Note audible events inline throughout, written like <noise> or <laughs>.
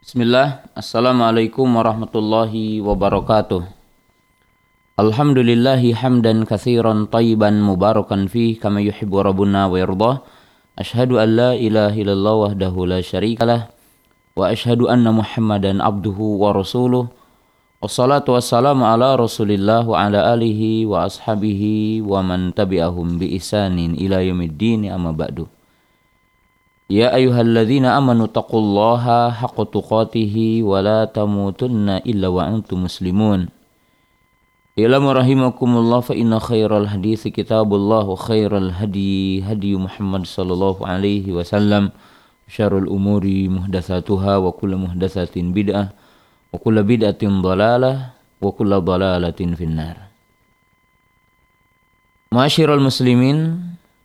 Bismillah, Assalamualaikum warahmatullahi wabarakatuh. Alhamdulillahi hamdan kathiran tayyiban mubarakan fih kama yuhibbu rabbuna wa yardah. Ashhadu an la ilaha illallah wahdahu la syarikalah wa ashhadu anna Muhammadan abduhu wa rasuluh. Wassalatu wassalamu ala Rasulillah wa ala alihi wa ashabihi wa man tabi'ahum bi isanin ila yaumiddin amma ba'du. يا أيها الذين آمنوا اتقوا الله حق تقاته ولا تموتن إلا وأنتم مسلمون إعلم رحمكم الله فإن خير الحديث كتاب الله وخير الهدي هدي محمد صلى الله عليه وسلم شر الأمور محدثاتها وكل محدثة بدعة وكل بدعة ضلالة وكل ضلالة في النار معاشر المسلمين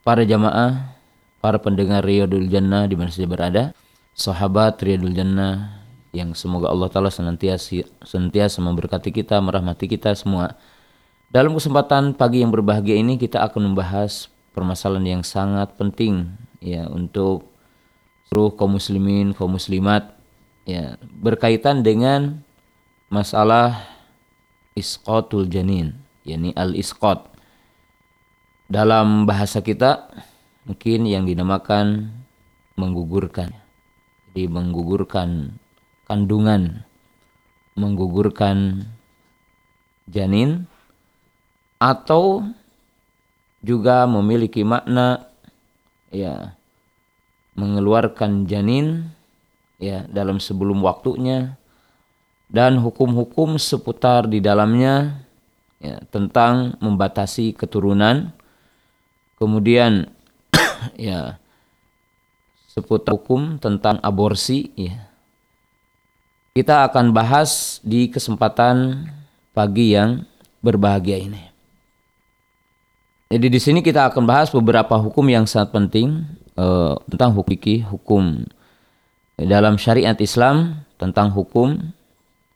para jamaah para pendengar Riyadul Jannah di mana saja berada, sahabat Riyadul Jannah yang semoga Allah Ta'ala senantiasa, senantiasa memberkati kita, merahmati kita semua. Dalam kesempatan pagi yang berbahagia ini kita akan membahas permasalahan yang sangat penting ya untuk seluruh kaum muslimin, kaum muslimat ya berkaitan dengan masalah isqatul janin, yakni al-isqat. Dalam bahasa kita mungkin yang dinamakan menggugurkan. Jadi menggugurkan kandungan, menggugurkan janin atau juga memiliki makna ya mengeluarkan janin ya dalam sebelum waktunya dan hukum-hukum seputar di dalamnya ya, tentang membatasi keturunan kemudian ya seputar hukum tentang aborsi ya. Kita akan bahas di kesempatan pagi yang berbahagia ini. Jadi di sini kita akan bahas beberapa hukum yang sangat penting uh, tentang hukum hukum dalam syariat Islam tentang hukum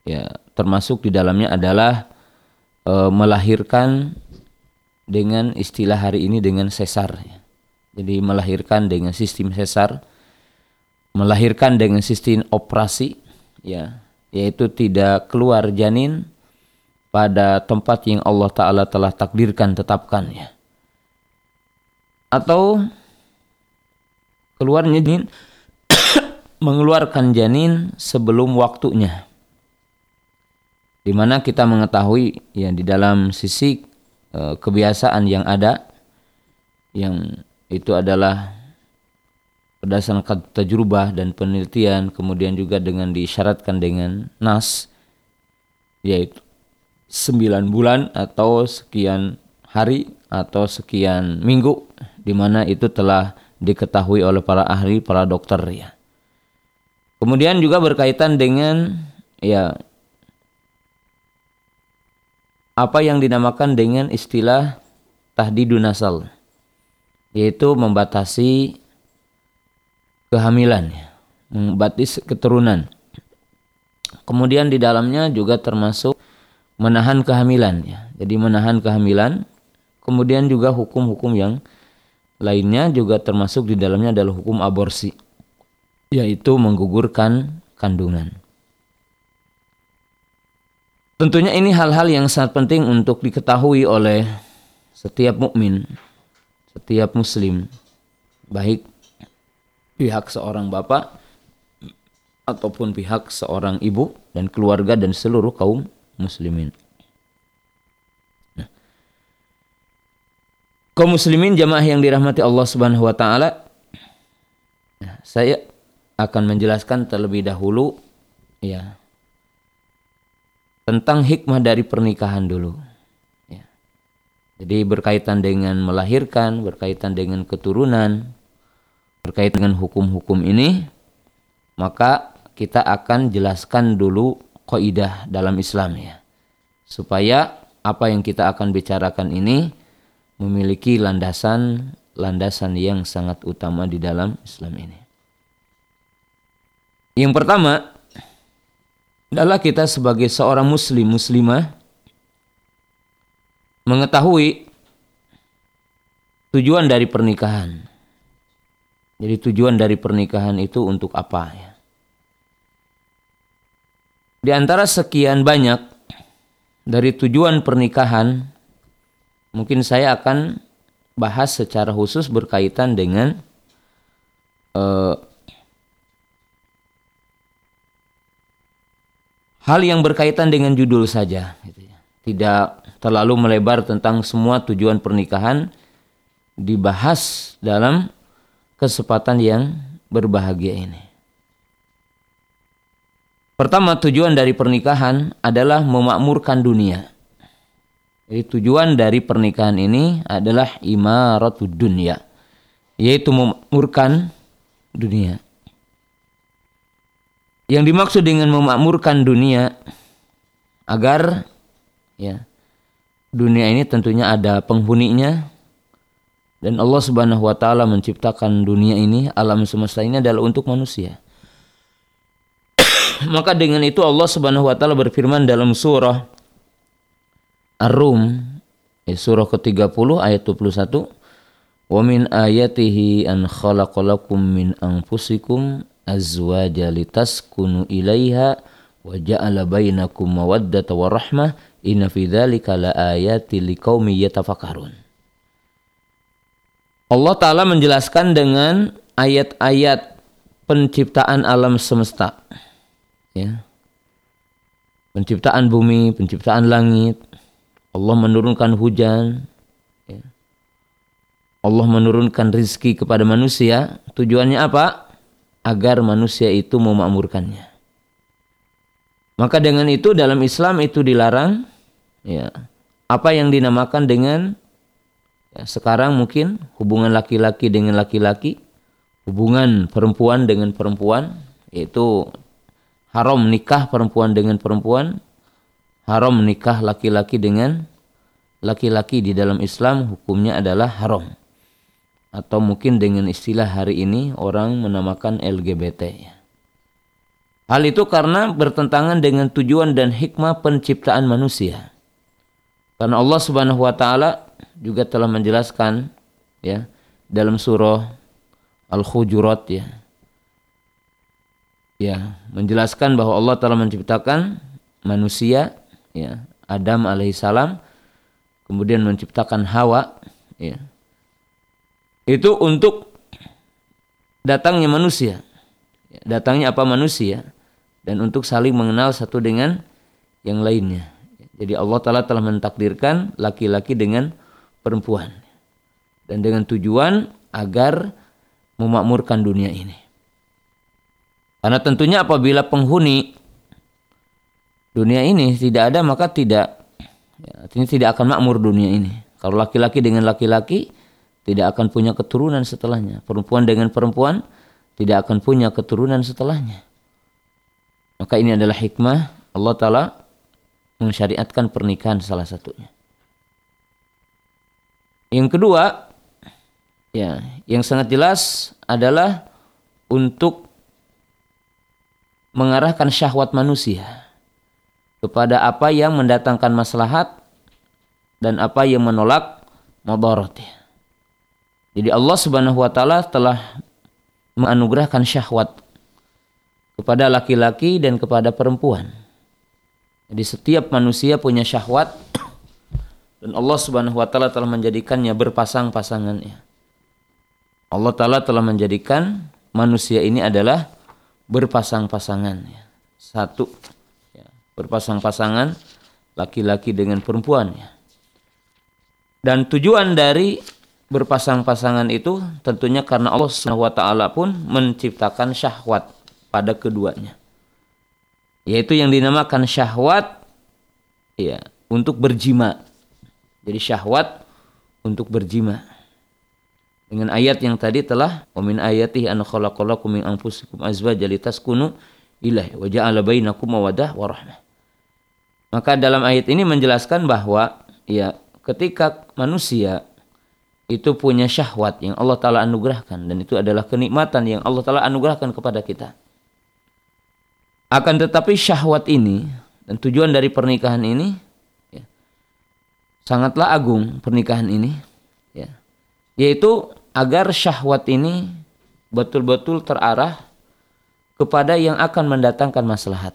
ya termasuk di dalamnya adalah uh, melahirkan dengan istilah hari ini dengan sesar ya. Jadi melahirkan dengan sistem sesar, melahirkan dengan sistem operasi, ya, yaitu tidak keluar janin pada tempat yang Allah Taala telah takdirkan tetapkan ya. Atau keluar janin <coughs> mengeluarkan janin sebelum waktunya. Di mana kita mengetahui ya di dalam sisi e, kebiasaan yang ada yang itu adalah berdasarkan tajrubah dan penelitian kemudian juga dengan disyaratkan dengan nas yaitu 9 bulan atau sekian hari atau sekian minggu di mana itu telah diketahui oleh para ahli para dokter ya. Kemudian juga berkaitan dengan ya apa yang dinamakan dengan istilah tahdidun nasal yaitu membatasi kehamilan, membatasi keturunan. Kemudian di dalamnya juga termasuk menahan kehamilan ya. Jadi menahan kehamilan, kemudian juga hukum-hukum yang lainnya juga termasuk di dalamnya adalah hukum aborsi yaitu menggugurkan kandungan. Tentunya ini hal-hal yang sangat penting untuk diketahui oleh setiap mukmin setiap muslim baik pihak seorang bapak ataupun pihak seorang ibu dan keluarga dan seluruh kaum muslimin. Nah, kaum muslimin jamaah yang dirahmati Allah Subhanahu wa taala nah, saya akan menjelaskan terlebih dahulu ya tentang hikmah dari pernikahan dulu. Jadi berkaitan dengan melahirkan, berkaitan dengan keturunan, berkaitan dengan hukum-hukum ini, maka kita akan jelaskan dulu kaidah dalam Islam ya. Supaya apa yang kita akan bicarakan ini memiliki landasan landasan yang sangat utama di dalam Islam ini. Yang pertama adalah kita sebagai seorang muslim muslimah mengetahui tujuan dari pernikahan. Jadi tujuan dari pernikahan itu untuk apa ya? Di antara sekian banyak dari tujuan pernikahan, mungkin saya akan bahas secara khusus berkaitan dengan uh, hal yang berkaitan dengan judul saja, gitu ya. Tidak terlalu melebar tentang semua tujuan pernikahan dibahas dalam kesempatan yang berbahagia ini. Pertama tujuan dari pernikahan adalah memakmurkan dunia. Jadi tujuan dari pernikahan ini adalah imaratud dunia. Yaitu memakmurkan dunia. Yang dimaksud dengan memakmurkan dunia agar ya dunia ini tentunya ada penghuninya dan Allah Subhanahu wa taala menciptakan dunia ini alam semesta ini adalah untuk manusia. <coughs> Maka dengan itu Allah Subhanahu wa taala berfirman dalam surah Ar-Rum ya, surah ke-30 ayat 21 Wa min ayatihi an khalaqalakum min anfusikum azwaja litaskunu ilaiha wa ja'ala bainakum mawaddata wa rahmah inna fi dzalika laayati liqaumi yatafakkarun Allah taala menjelaskan dengan ayat-ayat penciptaan alam semesta ya. Penciptaan bumi, penciptaan langit. Allah menurunkan hujan. Ya. Allah menurunkan rizki kepada manusia. Tujuannya apa? Agar manusia itu memakmurkannya. Maka dengan itu dalam Islam itu dilarang. Ya. Apa yang dinamakan dengan ya, sekarang mungkin hubungan laki-laki dengan laki-laki, hubungan perempuan dengan perempuan, yaitu haram nikah perempuan dengan perempuan, haram nikah laki-laki dengan laki-laki di dalam Islam hukumnya adalah haram. Atau mungkin dengan istilah hari ini orang menamakan LGBT. Hal itu karena bertentangan dengan tujuan dan hikmah penciptaan manusia. Karena Allah Subhanahu wa taala juga telah menjelaskan ya dalam surah Al-Hujurat ya. Ya menjelaskan bahwa Allah telah menciptakan manusia ya Adam alaihissalam kemudian menciptakan Hawa ya. Itu untuk datangnya manusia. Ya, datangnya apa manusia? Dan untuk saling mengenal satu dengan yang lainnya jadi Allah Ta'ala telah mentakdirkan laki-laki dengan perempuan dan dengan tujuan agar memakmurkan dunia ini karena tentunya apabila penghuni dunia ini tidak ada maka tidak ya, artinya tidak akan makmur dunia ini. Kalau laki-laki dengan laki-laki tidak akan punya keturunan setelahnya. Perempuan dengan perempuan tidak akan punya keturunan setelahnya. Maka ini adalah hikmah Allah Ta'ala mensyariatkan pernikahan salah satunya. Yang kedua, ya, yang sangat jelas adalah untuk mengarahkan syahwat manusia kepada apa yang mendatangkan maslahat dan apa yang menolak mudarat. Jadi Allah Subhanahu wa taala telah menganugerahkan syahwat kepada laki-laki dan kepada perempuan. Jadi setiap manusia punya syahwat dan Allah Subhanahu wa taala telah menjadikannya berpasang-pasangannya. Allah taala telah menjadikan manusia ini adalah berpasang-pasangan ya. Satu ya, berpasang-pasangan laki-laki dengan perempuan ya. Dan tujuan dari berpasang-pasangan itu tentunya karena Allah Subhanahu wa taala pun menciptakan syahwat pada keduanya. Yaitu yang dinamakan syahwat ya untuk berjima. Jadi syahwat untuk berjima dengan ayat yang tadi telah wa min ayatihi an khalaqalakum min anfusikum azwaja litaskunu ilaihi wa ja'ala bainakum mawaddah wa rahmah. Maka dalam ayat ini menjelaskan bahwa ya ketika manusia itu punya syahwat yang Allah taala anugerahkan dan itu adalah kenikmatan yang Allah taala anugerahkan kepada kita. Akan tetapi syahwat ini dan tujuan dari pernikahan ini ya, sangatlah agung pernikahan ini ya, yaitu agar syahwat ini betul-betul terarah kepada yang akan mendatangkan maslahat.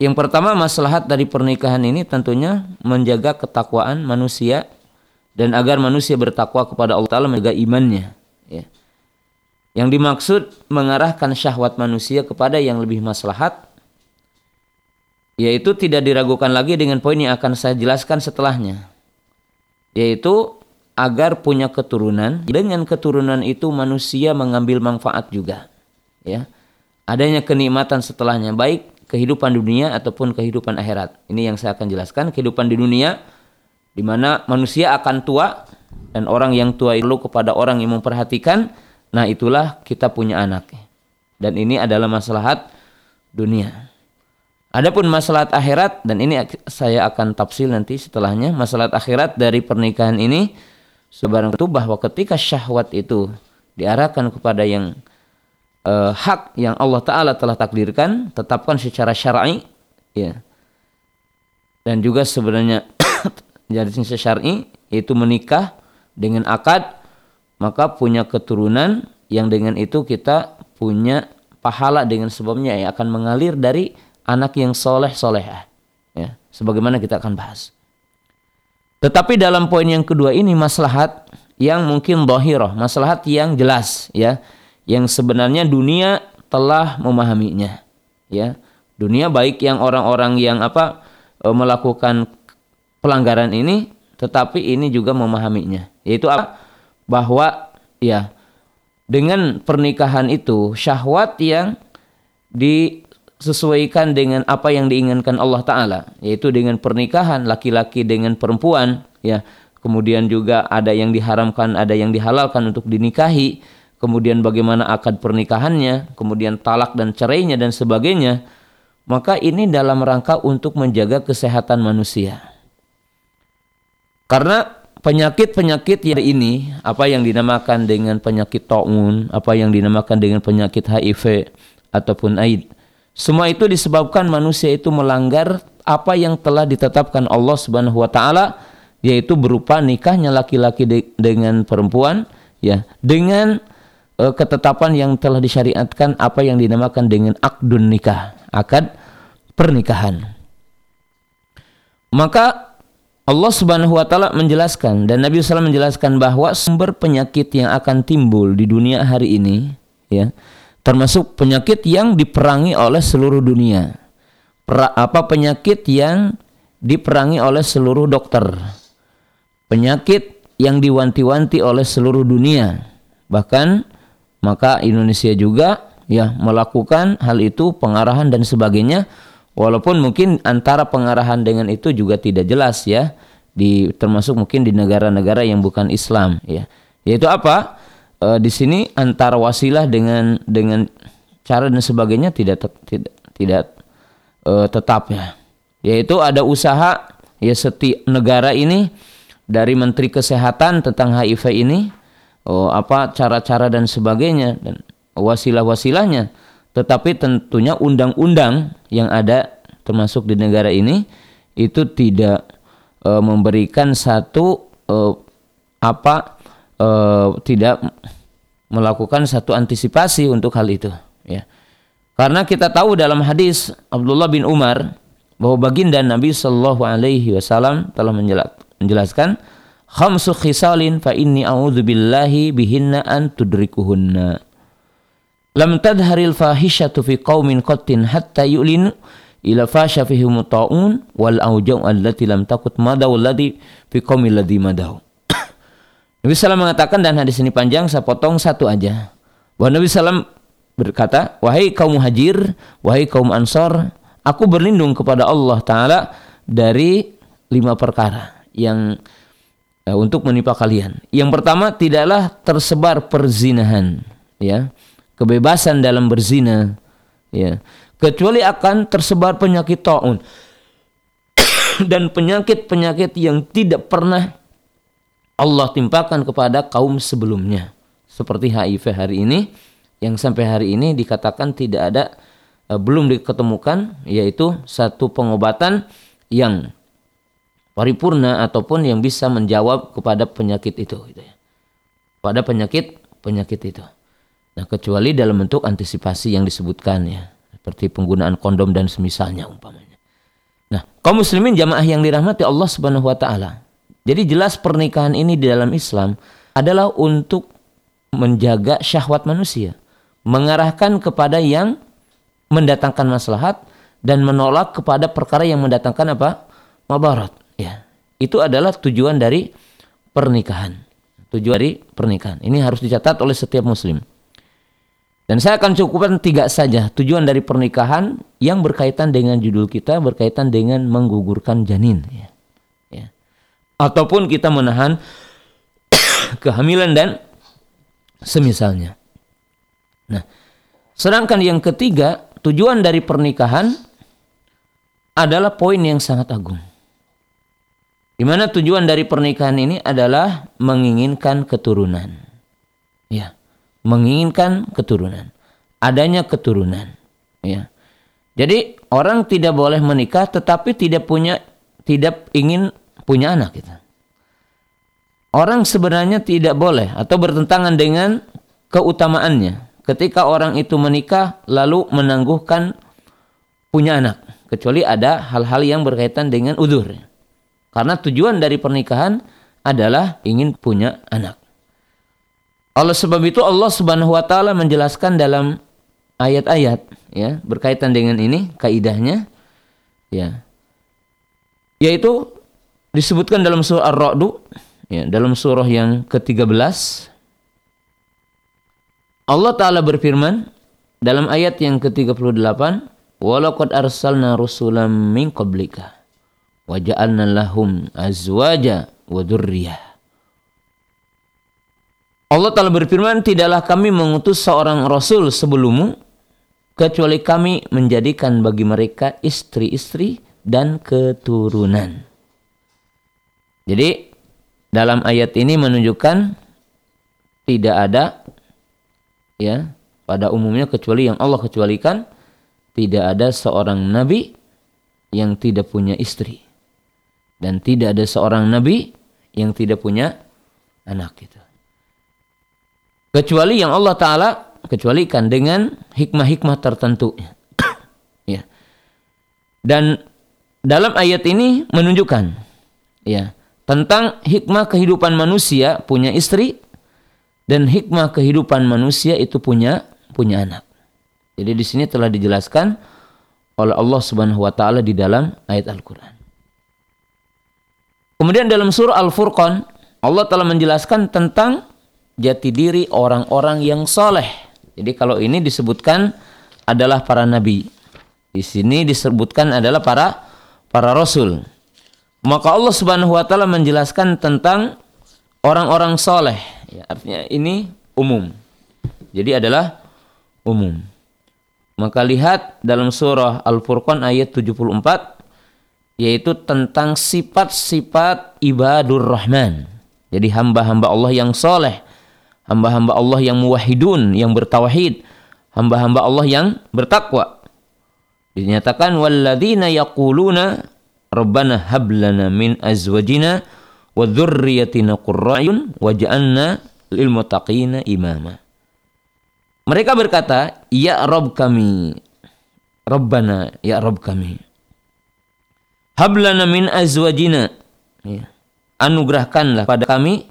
yang pertama maslahat dari pernikahan ini tentunya menjaga ketakwaan manusia dan agar manusia bertakwa kepada Allah Taala menjaga imannya. Ya. Yang dimaksud mengarahkan syahwat manusia kepada yang lebih maslahat yaitu tidak diragukan lagi dengan poin yang akan saya jelaskan setelahnya yaitu agar punya keturunan dengan keturunan itu manusia mengambil manfaat juga ya adanya kenikmatan setelahnya baik kehidupan dunia ataupun kehidupan akhirat ini yang saya akan jelaskan kehidupan di dunia di mana manusia akan tua dan orang yang tua itu kepada orang yang memperhatikan Nah itulah kita punya anak. Dan ini adalah maslahat dunia. Adapun masalah akhirat dan ini saya akan tafsir nanti setelahnya masalah akhirat dari pernikahan ini sebarang itu bahwa ketika syahwat itu diarahkan kepada yang uh, hak yang Allah taala telah takdirkan tetapkan secara syar'i ya dan juga sebenarnya <coughs> jadi syar'i itu menikah dengan akad maka punya keturunan yang dengan itu kita punya pahala dengan sebabnya yang akan mengalir dari anak yang soleh solehah ya sebagaimana kita akan bahas. Tetapi dalam poin yang kedua ini maslahat yang mungkin dohiroh maslahat yang jelas ya yang sebenarnya dunia telah memahaminya ya. Dunia baik yang orang-orang yang apa e, melakukan pelanggaran ini tetapi ini juga memahaminya. Yaitu apa bahwa ya dengan pernikahan itu syahwat yang disesuaikan dengan apa yang diinginkan Allah taala yaitu dengan pernikahan laki-laki dengan perempuan ya. Kemudian juga ada yang diharamkan ada yang dihalalkan untuk dinikahi. Kemudian bagaimana akad pernikahannya kemudian talak dan cerainya dan sebagainya. Maka ini dalam rangka untuk menjaga kesehatan manusia. Karena penyakit-penyakit ini apa yang dinamakan dengan penyakit taun, apa yang dinamakan dengan penyakit HIV ataupun AIDS. Semua itu disebabkan manusia itu melanggar apa yang telah ditetapkan Allah Subhanahu wa taala yaitu berupa nikahnya laki-laki de dengan perempuan ya dengan uh, ketetapan yang telah disyariatkan apa yang dinamakan dengan akdun nikah, akad pernikahan. Maka Allah Subhanahu wa taala menjelaskan dan Nabi SAW menjelaskan bahwa sumber penyakit yang akan timbul di dunia hari ini ya termasuk penyakit yang diperangi oleh seluruh dunia. Per, apa penyakit yang diperangi oleh seluruh dokter. Penyakit yang diwanti-wanti oleh seluruh dunia. Bahkan maka Indonesia juga ya melakukan hal itu pengarahan dan sebagainya Walaupun mungkin antara pengarahan dengan itu juga tidak jelas ya di termasuk mungkin di negara-negara yang bukan Islam ya. Yaitu apa? E, di sini antara wasilah dengan dengan cara dan sebagainya tidak tidak tidak e, tetap ya. Yaitu ada usaha ya setiap negara ini dari Menteri Kesehatan tentang HIV ini oh apa cara-cara dan sebagainya dan wasilah-wasilahnya tetapi tentunya undang-undang yang ada termasuk di negara ini itu tidak e, memberikan satu e, apa e, tidak melakukan satu antisipasi untuk hal itu ya. Karena kita tahu dalam hadis Abdullah bin Umar bahwa baginda Nabi Shallallahu Alaihi Wasallam telah menjelaskan khamsu khisalin fa inni a'udzu billahi bihinna an tudrikuhunna lam tadharil fahishatu fi qaumin qattin hatta yu'linu ila fasha fihim ta'un wal aujau allati lam takut madaw alladhi fi qaumil ladhi madaw. <coughs> Nabi SAW mengatakan dan hadis ini panjang saya potong satu aja. Bahwa Nabi SAW berkata wahai kaum muhajir wahai kaum ansor aku berlindung kepada Allah Ta'ala dari lima perkara yang ya, untuk menimpa kalian. Yang pertama tidaklah tersebar perzinahan ya kebebasan dalam berzina ya. Kecuali akan tersebar penyakit taun. <coughs> Dan penyakit-penyakit yang tidak pernah Allah timpakan kepada kaum sebelumnya. Seperti HIV hari ini yang sampai hari ini dikatakan tidak ada uh, belum diketemukan yaitu satu pengobatan yang paripurna ataupun yang bisa menjawab kepada penyakit itu gitu ya. pada penyakit penyakit itu Nah, kecuali dalam bentuk antisipasi yang disebutkan ya, seperti penggunaan kondom dan semisalnya umpamanya. Nah, kaum muslimin jamaah yang dirahmati Allah Subhanahu wa taala. Jadi jelas pernikahan ini di dalam Islam adalah untuk menjaga syahwat manusia, mengarahkan kepada yang mendatangkan maslahat dan menolak kepada perkara yang mendatangkan apa? mabarat, ya. Itu adalah tujuan dari pernikahan. Tujuan dari pernikahan. Ini harus dicatat oleh setiap muslim. Dan saya akan cukupkan tiga saja tujuan dari pernikahan yang berkaitan dengan judul kita, berkaitan dengan menggugurkan janin. Ya. Ya. Ataupun kita menahan <coughs> kehamilan dan semisalnya. Nah, sedangkan yang ketiga, tujuan dari pernikahan adalah poin yang sangat agung. Di mana tujuan dari pernikahan ini adalah menginginkan keturunan. Ya menginginkan keturunan, adanya keturunan, ya. Jadi orang tidak boleh menikah tetapi tidak punya tidak ingin punya anak gitu. Orang sebenarnya tidak boleh atau bertentangan dengan keutamaannya ketika orang itu menikah lalu menangguhkan punya anak kecuali ada hal-hal yang berkaitan dengan udur. Karena tujuan dari pernikahan adalah ingin punya anak. Oleh sebab itu Allah Subhanahu wa taala menjelaskan dalam ayat-ayat ya berkaitan dengan ini kaidahnya ya yaitu disebutkan dalam surah Ar-Ra'd ya dalam surah yang ke-13 Allah taala berfirman dalam ayat yang ke-38 walaqad arsalna rusulam min qablika wa ja'alna lahum azwaja wa dzurriyyah Allah telah berfirman, tidaklah kami mengutus seorang rasul sebelummu, kecuali kami menjadikan bagi mereka istri-istri dan keturunan. Jadi dalam ayat ini menunjukkan tidak ada ya pada umumnya kecuali yang Allah kecualikan tidak ada seorang nabi yang tidak punya istri dan tidak ada seorang nabi yang tidak punya anak gitu kecuali yang Allah taala kecualikan dengan hikmah-hikmah tertentu <coughs> ya dan dalam ayat ini menunjukkan ya tentang hikmah kehidupan manusia punya istri dan hikmah kehidupan manusia itu punya punya anak. Jadi di sini telah dijelaskan oleh Allah Subhanahu wa taala di dalam ayat Al-Qur'an. Kemudian dalam surah Al-Furqan Allah telah menjelaskan tentang jati diri orang-orang yang soleh. Jadi kalau ini disebutkan adalah para nabi. Di sini disebutkan adalah para para rasul. Maka Allah Subhanahu wa taala menjelaskan tentang orang-orang soleh. Ya, artinya ini umum. Jadi adalah umum. Maka lihat dalam surah Al-Furqan ayat 74 yaitu tentang sifat-sifat ibadur rahman. Jadi hamba-hamba Allah yang soleh hamba-hamba Allah yang muwahhidun, yang bertauhid, hamba-hamba Allah yang bertakwa. Dinyatakan walladzina yaquluna rabbana hab lana min azwajina wa dzurriyyatina qurra'yun waj'alna lil muttaqina imama. Mereka berkata, "Ya Rabb kami, Rabbana, ya Rabb kami. Hablana min azwajina." Ya. Anugerahkanlah pada kami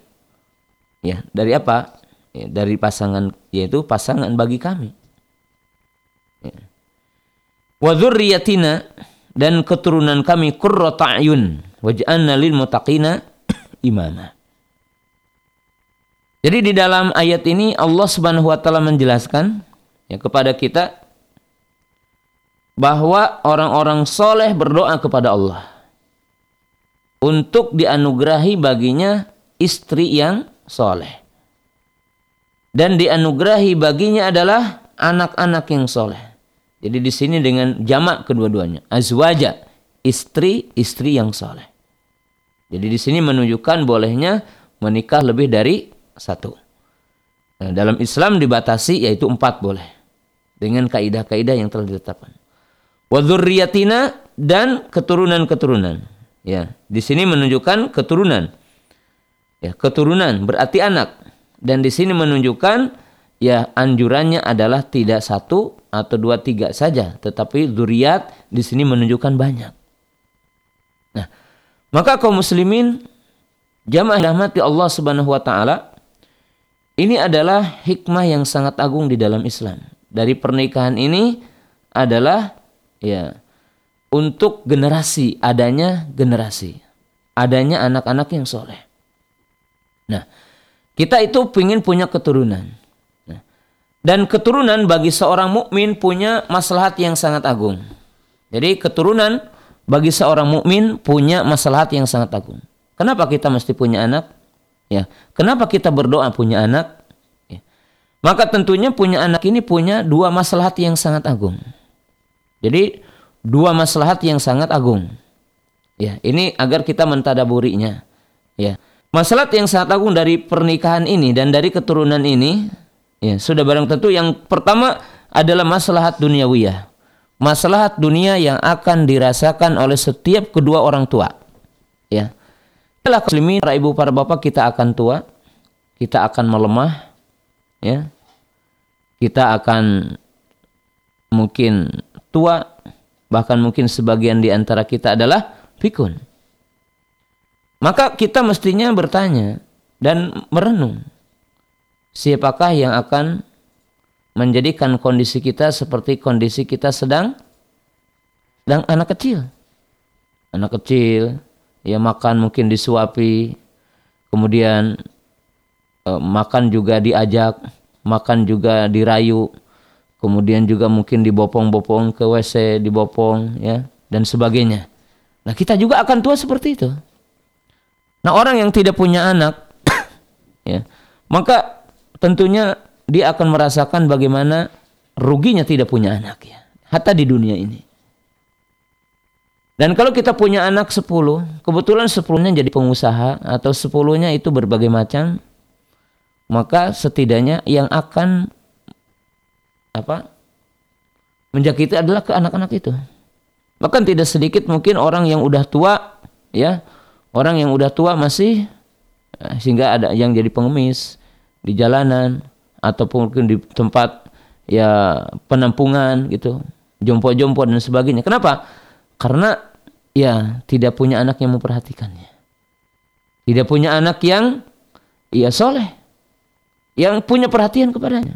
ya dari apa? Ya, dari pasangan yaitu pasangan bagi kami. Ya. Wa dan keturunan kami qurrata ayun waj'alna lil imama. Jadi di dalam ayat ini Allah Subhanahu wa taala menjelaskan ya kepada kita bahwa orang-orang soleh berdoa kepada Allah untuk dianugerahi baginya istri yang soleh dan dianugerahi baginya adalah anak-anak yang soleh. Jadi di sini dengan jamak kedua-duanya. Azwaja, istri-istri yang soleh. Jadi di sini menunjukkan bolehnya menikah lebih dari satu. Nah, dalam Islam dibatasi yaitu empat boleh. Dengan kaidah-kaidah yang telah ditetapkan. Wadhurriyatina dan keturunan-keturunan. Ya, di sini menunjukkan keturunan. Ya, keturunan berarti anak. Dan di sini menunjukkan ya anjurannya adalah tidak satu atau dua tiga saja, tetapi zuriat di sini menunjukkan banyak. Nah, maka kaum muslimin jamaah rahmati Allah Subhanahu wa taala ini adalah hikmah yang sangat agung di dalam Islam. Dari pernikahan ini adalah ya untuk generasi adanya generasi adanya anak-anak yang soleh. Nah, kita itu ingin punya keturunan. Nah, dan keturunan bagi seorang mukmin punya maslahat yang sangat agung. Jadi keturunan bagi seorang mukmin punya maslahat yang sangat agung. Kenapa kita mesti punya anak? Ya, kenapa kita berdoa punya anak? Ya. Maka tentunya punya anak ini punya dua maslahat yang sangat agung. Jadi dua maslahat yang sangat agung. Ya, ini agar kita mentadaburinya. Ya. Masalah yang sangat agung dari pernikahan ini dan dari keturunan ini, ya sudah barang tentu yang pertama adalah maslahat duniawiyah. Maslahat dunia yang akan dirasakan oleh setiap kedua orang tua. Ya. Setelah muslimin, para ibu, para bapak, kita akan tua, kita akan melemah, ya. Kita akan mungkin tua, bahkan mungkin sebagian di antara kita adalah pikun. Maka kita mestinya bertanya dan merenung. Siapakah yang akan menjadikan kondisi kita seperti kondisi kita sedang sedang anak kecil. Anak kecil ya makan mungkin disuapi, kemudian eh, makan juga diajak, makan juga dirayu, kemudian juga mungkin dibopong-bopong ke WC, dibopong ya dan sebagainya. Nah, kita juga akan tua seperti itu. Nah orang yang tidak punya anak, <coughs> ya, maka tentunya dia akan merasakan bagaimana ruginya tidak punya anak ya, hatta di dunia ini. Dan kalau kita punya anak sepuluh, kebetulan sepuluhnya jadi pengusaha atau sepuluhnya itu berbagai macam, maka setidaknya yang akan apa menjangkiti adalah ke anak-anak itu. Bahkan tidak sedikit mungkin orang yang udah tua, ya orang yang udah tua masih eh, sehingga ada yang jadi pengemis di jalanan ataupun mungkin di tempat ya penampungan gitu jompo-jompo dan sebagainya. Kenapa? Karena ya tidak punya anak yang memperhatikannya. Tidak punya anak yang ya soleh. Yang punya perhatian kepadanya.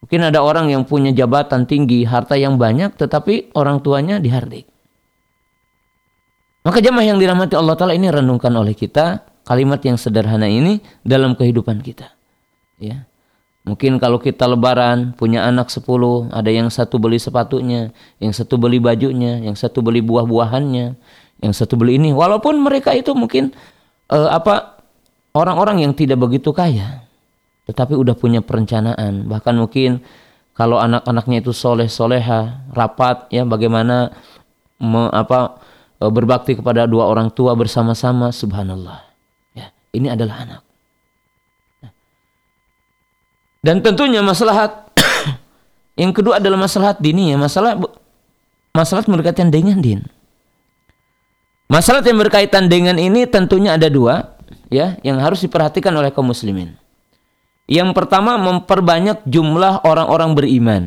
Mungkin ada orang yang punya jabatan tinggi harta yang banyak tetapi orang tuanya dihardik maka jemaah yang dirahmati Allah Ta'ala ini renungkan oleh kita kalimat yang sederhana ini dalam kehidupan kita. Ya. Mungkin kalau kita lebaran punya anak sepuluh, ada yang satu beli sepatunya, yang satu beli bajunya, yang satu beli buah-buahannya, yang satu beli ini. Walaupun mereka itu mungkin uh, apa orang-orang yang tidak begitu kaya, tetapi udah punya perencanaan. Bahkan mungkin kalau anak-anaknya itu soleh soleha, rapat ya bagaimana me, apa berbakti kepada dua orang tua bersama-sama subhanallah. Ya ini adalah anak. Dan tentunya masalah <coughs> yang kedua adalah masalah dini ya masalah masalah berkaitan dengan din. Masalah yang berkaitan dengan ini tentunya ada dua ya yang harus diperhatikan oleh kaum muslimin. Yang pertama memperbanyak jumlah orang-orang beriman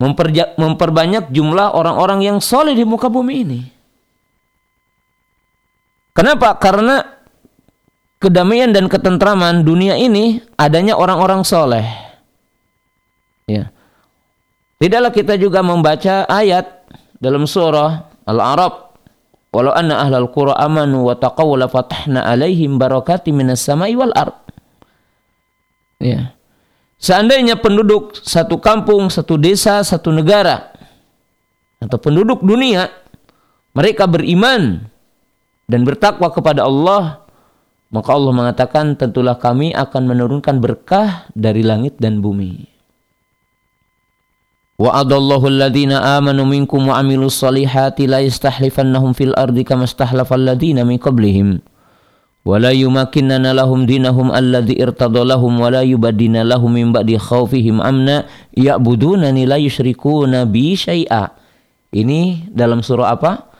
memperja- memperbanyak jumlah orang-orang yang soleh di muka bumi ini. Kenapa? Karena kedamaian dan ketentraman dunia ini adanya orang-orang soleh. Ya. Tidaklah kita juga membaca ayat dalam surah Al-Arab. Walau anna ahlal qura amanu wa taqaw la fatahna alaihim barakati minas sama'i wal ard. Ya. Seandainya penduduk satu kampung, satu desa, satu negara atau penduduk dunia mereka beriman dan bertakwa kepada Allah, maka Allah mengatakan tentulah kami akan menurunkan berkah dari langit dan bumi. Wa'adallahu alladhina amanu minkum wa amilus salihati la yastahlifannahum fil ardi kama istahlafa alladhina min qablihim wala yumakkinana lahum dinahum alladhi irtada lahum wala yubaddina lahum min ba'di khawfihim amna ya'budunani la yusyrikuna bi syai'a. Ini dalam surah apa?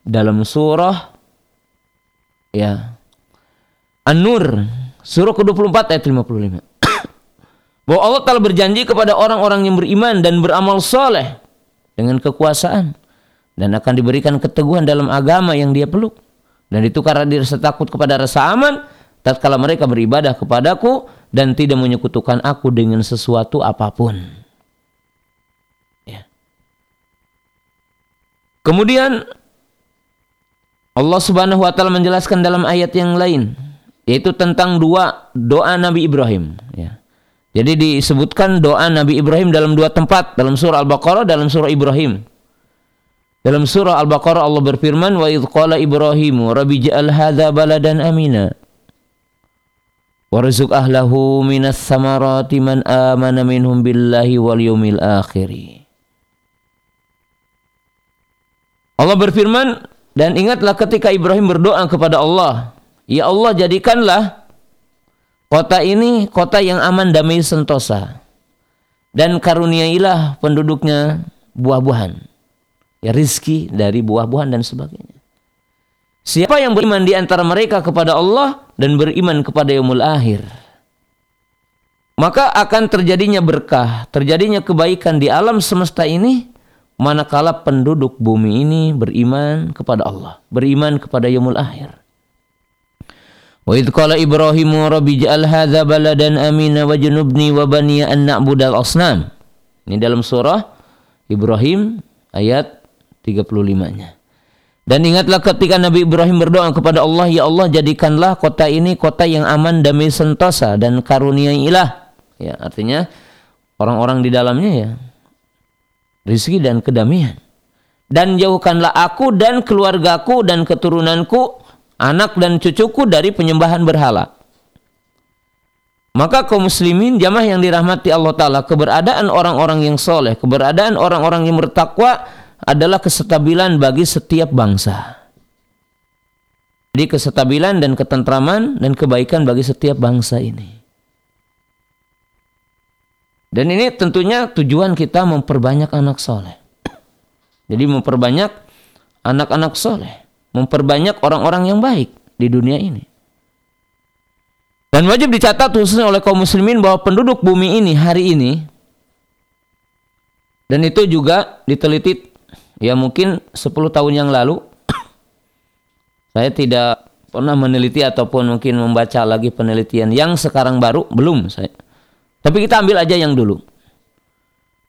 Dalam surah ya An-Nur surah ke-24 ayat 55 <coughs> bahwa Allah telah berjanji kepada orang-orang yang beriman dan beramal soleh dengan kekuasaan dan akan diberikan keteguhan dalam agama yang dia peluk. Dan itu karena dia rasa takut kepada rasa aman tatkala mereka beribadah kepadaku dan tidak menyekutukan aku dengan sesuatu apa pun. Ya. Kemudian Allah Subhanahu wa taala menjelaskan dalam ayat yang lain yaitu tentang dua doa Nabi Ibrahim ya. Jadi disebutkan doa Nabi Ibrahim dalam dua tempat dalam surah Al-Baqarah dalam surah Ibrahim. Dalam surah Al-Baqarah Allah berfirman wa idh qala Ibrahimu rabbi ja'al hadza baladan amina warzuq ahlahu minas samarati man amana minhum billahi wal yawmil akhir. Allah berfirman dan ingatlah ketika Ibrahim berdoa kepada Allah, ya Allah jadikanlah Kota ini kota yang aman damai sentosa. Dan karuniailah penduduknya buah-buahan. Ya rizki dari buah-buahan dan sebagainya. Siapa yang beriman di antara mereka kepada Allah dan beriman kepada yaumul akhir. Maka akan terjadinya berkah, terjadinya kebaikan di alam semesta ini manakala penduduk bumi ini beriman kepada Allah, beriman kepada yaumul akhir. Wa idh qala Ibrahimu rabbi ja'al hadza baladan amina wajnubni wa bani an na'budal asnam. Ini dalam surah Ibrahim ayat 35-nya. Dan ingatlah ketika Nabi Ibrahim berdoa kepada Allah, Ya Allah jadikanlah kota ini kota yang aman, damai sentosa dan karuniailah. Ya, artinya orang-orang di dalamnya ya rizki dan kedamaian. Dan jauhkanlah aku dan keluargaku dan keturunanku anak dan cucuku dari penyembahan berhala. Maka kaum muslimin jamaah yang dirahmati Allah Ta'ala keberadaan orang-orang yang soleh, keberadaan orang-orang yang bertakwa adalah kesetabilan bagi setiap bangsa. Jadi kesetabilan dan ketentraman dan kebaikan bagi setiap bangsa ini. Dan ini tentunya tujuan kita memperbanyak anak soleh. Jadi memperbanyak anak-anak soleh memperbanyak orang-orang yang baik di dunia ini. Dan wajib dicatat khususnya oleh kaum muslimin bahwa penduduk bumi ini hari ini dan itu juga diteliti ya mungkin 10 tahun yang lalu <coughs> saya tidak pernah meneliti ataupun mungkin membaca lagi penelitian yang sekarang baru belum saya. Tapi kita ambil aja yang dulu.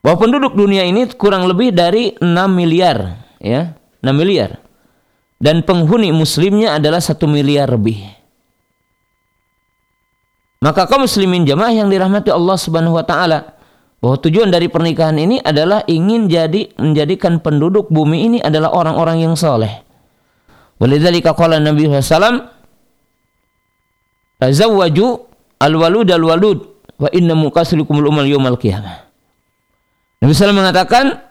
Bahwa penduduk dunia ini kurang lebih dari 6 miliar ya, 6 miliar dan penghuni muslimnya adalah satu miliar lebih. Maka kaum muslimin jamaah yang dirahmati Allah Subhanahu wa taala, bahwa tujuan dari pernikahan ini adalah ingin jadi menjadikan penduduk bumi ini adalah orang-orang yang soleh. Walidzalika qala Nabi sallallahu Tazawwaju al-walud al-walud wa inna muqasilukum al-umal yawmal qiyamah. Nabi SAW mengatakan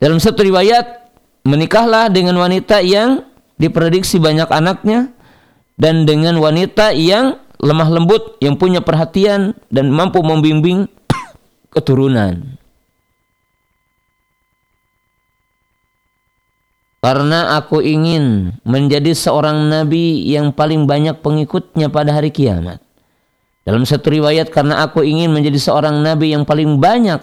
dalam satu riwayat menikahlah dengan wanita yang diprediksi banyak anaknya dan dengan wanita yang lemah lembut yang punya perhatian dan mampu membimbing keturunan. Karena aku ingin menjadi seorang nabi yang paling banyak pengikutnya pada hari kiamat. Dalam satu riwayat karena aku ingin menjadi seorang nabi yang paling banyak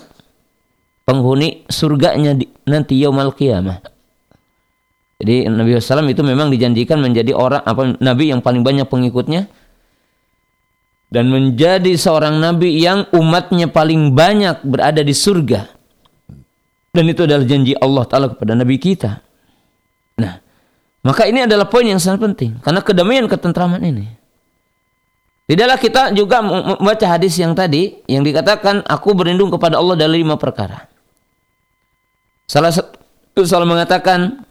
penghuni surganya di, nanti yaumal kiamat. Jadi Nabi SAW itu memang dijanjikan menjadi orang apa nabi yang paling banyak pengikutnya dan menjadi seorang nabi yang umatnya paling banyak berada di surga. Dan itu adalah janji Allah taala kepada nabi kita. Nah, maka ini adalah poin yang sangat penting karena kedamaian ketentraman ini. Tidaklah kita juga membaca hadis yang tadi yang dikatakan aku berlindung kepada Allah dari lima perkara. Salah satu salah mengatakan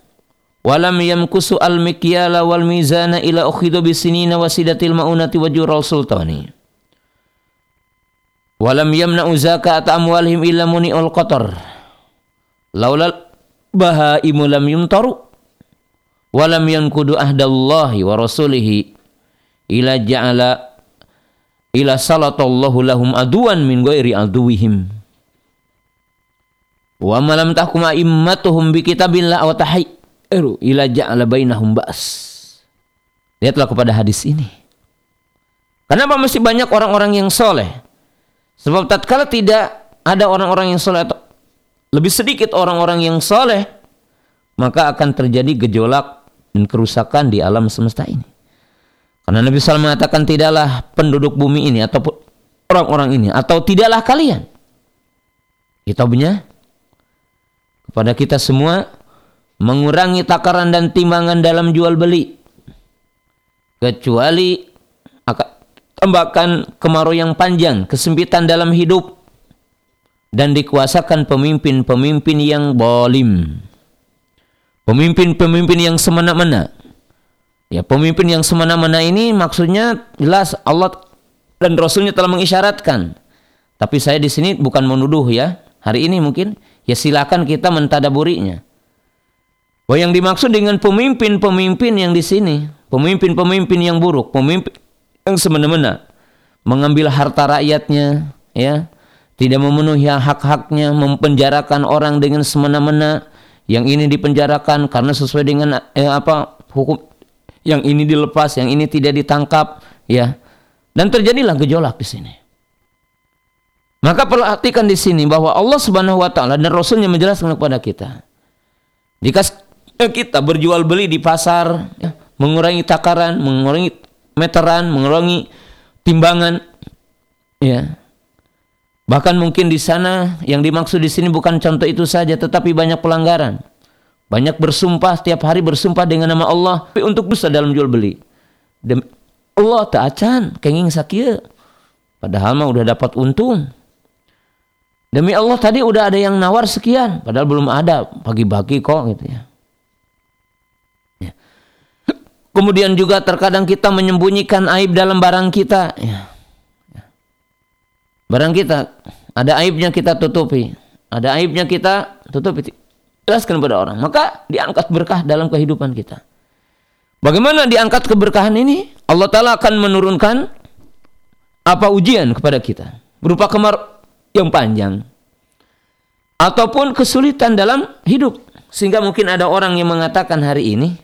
walam yamkusu al mikyala wal mizana ila ukhidu bisinina wasidatil maunati wa jural sultani. Walam yamna'u zakat amwalihim illa muni'ul qatar. Laulal bahaimu lam yumtaru. Walam yankudu ahdallahi wa rasulihi ila ja'ala ila salatallahu lahum aduan min ghairi aduwihim. Wa malam tahkum a'immatuhum bi kitabillah eru ila ja'ala bainahum ba's. Lihatlah kepada hadis ini. Kenapa masih banyak orang-orang yang soleh? Sebab tatkala tidak ada orang-orang yang soleh atau lebih sedikit orang-orang yang soleh, maka akan terjadi gejolak dan kerusakan di alam semesta ini. Karena Nabi SAW mengatakan tidaklah penduduk bumi ini atau orang-orang ini atau tidaklah kalian. Kitabnya kepada kita semua mengurangi takaran dan timbangan dalam jual beli kecuali akan tambahkan kemarau yang panjang, kesempitan dalam hidup dan dikuasakan pemimpin-pemimpin yang bolim. Pemimpin-pemimpin yang semena-mena. Ya, pemimpin yang semena-mena ini maksudnya jelas Allah dan Rasulnya telah mengisyaratkan. Tapi saya di sini bukan menuduh ya. Hari ini mungkin ya silakan kita mentadaburinya. Bahwa yang dimaksud dengan pemimpin-pemimpin yang di sini, pemimpin-pemimpin yang buruk, pemimpin yang semena-mena, mengambil harta rakyatnya, ya, tidak memenuhi hak-haknya, mempenjarakan orang dengan semena-mena, yang ini dipenjarakan karena sesuai dengan eh, apa hukum yang ini dilepas, yang ini tidak ditangkap, ya. Dan terjadilah gejolak di sini. Maka perhatikan di sini bahwa Allah Subhanahu wa taala dan Rasulnya menjelaskan kepada kita. Jika kita berjual beli di pasar, ya, mengurangi takaran, mengurangi meteran, mengurangi timbangan, ya. Bahkan mungkin di sana yang dimaksud di sini bukan contoh itu saja, tetapi banyak pelanggaran. Banyak bersumpah setiap hari bersumpah dengan nama Allah tapi untuk dosa dalam jual beli. Demi Allah tak acan kenging sakit. Padahal mah udah dapat untung. Demi Allah tadi udah ada yang nawar sekian, padahal belum ada pagi-pagi kok gitu ya. Kemudian juga terkadang kita menyembunyikan aib dalam barang kita. Ya. Barang kita ada aibnya kita tutupi, ada aibnya kita tutupi jelaskan kepada orang. Maka diangkat berkah dalam kehidupan kita. Bagaimana diangkat keberkahan ini? Allah Ta'ala akan menurunkan apa ujian kepada kita. Berupa kemar yang panjang. Ataupun kesulitan dalam hidup. Sehingga mungkin ada orang yang mengatakan hari ini.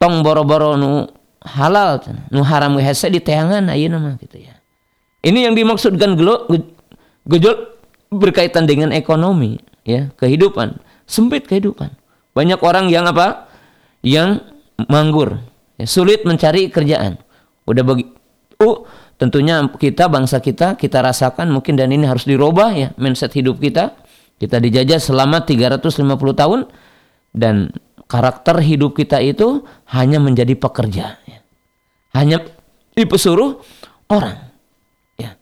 Tong boro-boro nu halal. Nu haram hese di teangan. Ayo nama gitu ya. Ini yang dimaksudkan gejol berkaitan dengan ekonomi. ya Kehidupan sempit kehidupan. Banyak orang yang apa? Yang manggur, ya, sulit mencari kerjaan. Udah bagi uh, tentunya kita bangsa kita kita rasakan mungkin dan ini harus dirubah ya mindset hidup kita. Kita dijajah selama 350 tahun dan karakter hidup kita itu hanya menjadi pekerja ya. Hanya dipesuruh orang. Ya.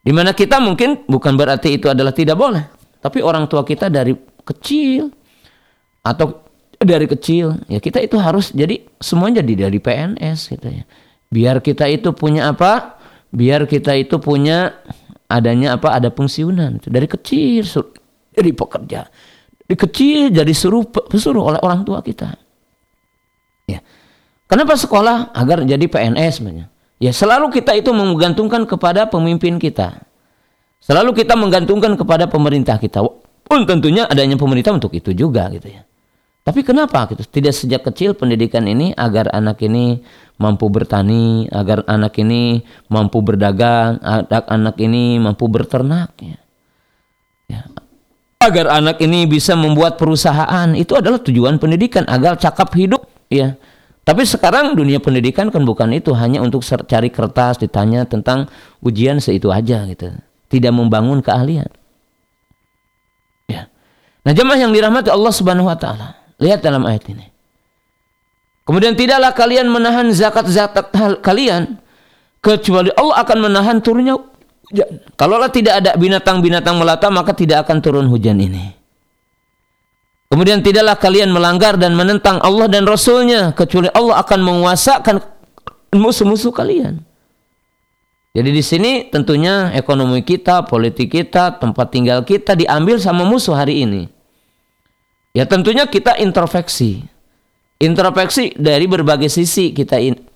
Di mana kita mungkin bukan berarti itu adalah tidak boleh. Tapi orang tua kita dari kecil atau dari kecil ya kita itu harus jadi semuanya jadi dari PNS gitu ya biar kita itu punya apa biar kita itu punya adanya apa ada pensiunan dari kecil jadi pekerja dari kecil jadi suruh suruh oleh orang tua kita ya kenapa sekolah agar jadi PNS sebenarnya ya selalu kita itu menggantungkan kepada pemimpin kita selalu kita menggantungkan kepada pemerintah kita pun tentunya adanya pemerintah untuk itu juga gitu ya. Tapi kenapa gitu? Tidak sejak kecil pendidikan ini agar anak ini mampu bertani, agar anak ini mampu berdagang, agar anak ini mampu berternak ya. ya. Agar anak ini bisa membuat perusahaan, itu adalah tujuan pendidikan agar cakap hidup ya. Tapi sekarang dunia pendidikan kan bukan itu, hanya untuk cari kertas ditanya tentang ujian seitu aja gitu. Tidak membangun keahlian. Nah, jemaah yang dirahmati Allah Subhanahu wa taala, lihat dalam ayat ini. Kemudian tidaklah kalian menahan zakat-zakat kalian kecuali Allah akan menahan turunnya hujan. Kalaulah tidak ada binatang-binatang melata maka tidak akan turun hujan ini. Kemudian tidaklah kalian melanggar dan menentang Allah dan Rasulnya kecuali Allah akan menguasakan musuh-musuh kalian. Jadi di sini tentunya ekonomi kita, politik kita, tempat tinggal kita diambil sama musuh hari ini. Ya tentunya kita introspeksi. Introspeksi dari berbagai sisi kita in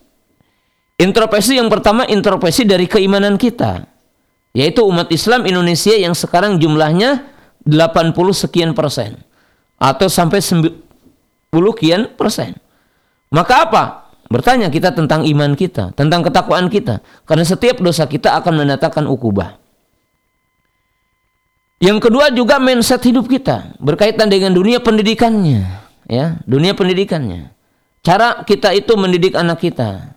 Introspeksi yang pertama introspeksi dari keimanan kita. Yaitu umat Islam Indonesia yang sekarang jumlahnya 80 sekian persen. Atau sampai 90 sekian persen. Maka apa? Bertanya kita tentang iman kita, tentang ketakwaan kita. Karena setiap dosa kita akan mendatangkan ukubah. Yang kedua juga mindset hidup kita berkaitan dengan dunia pendidikannya. ya, dunia pendidikannya. Cara kita itu mendidik anak kita.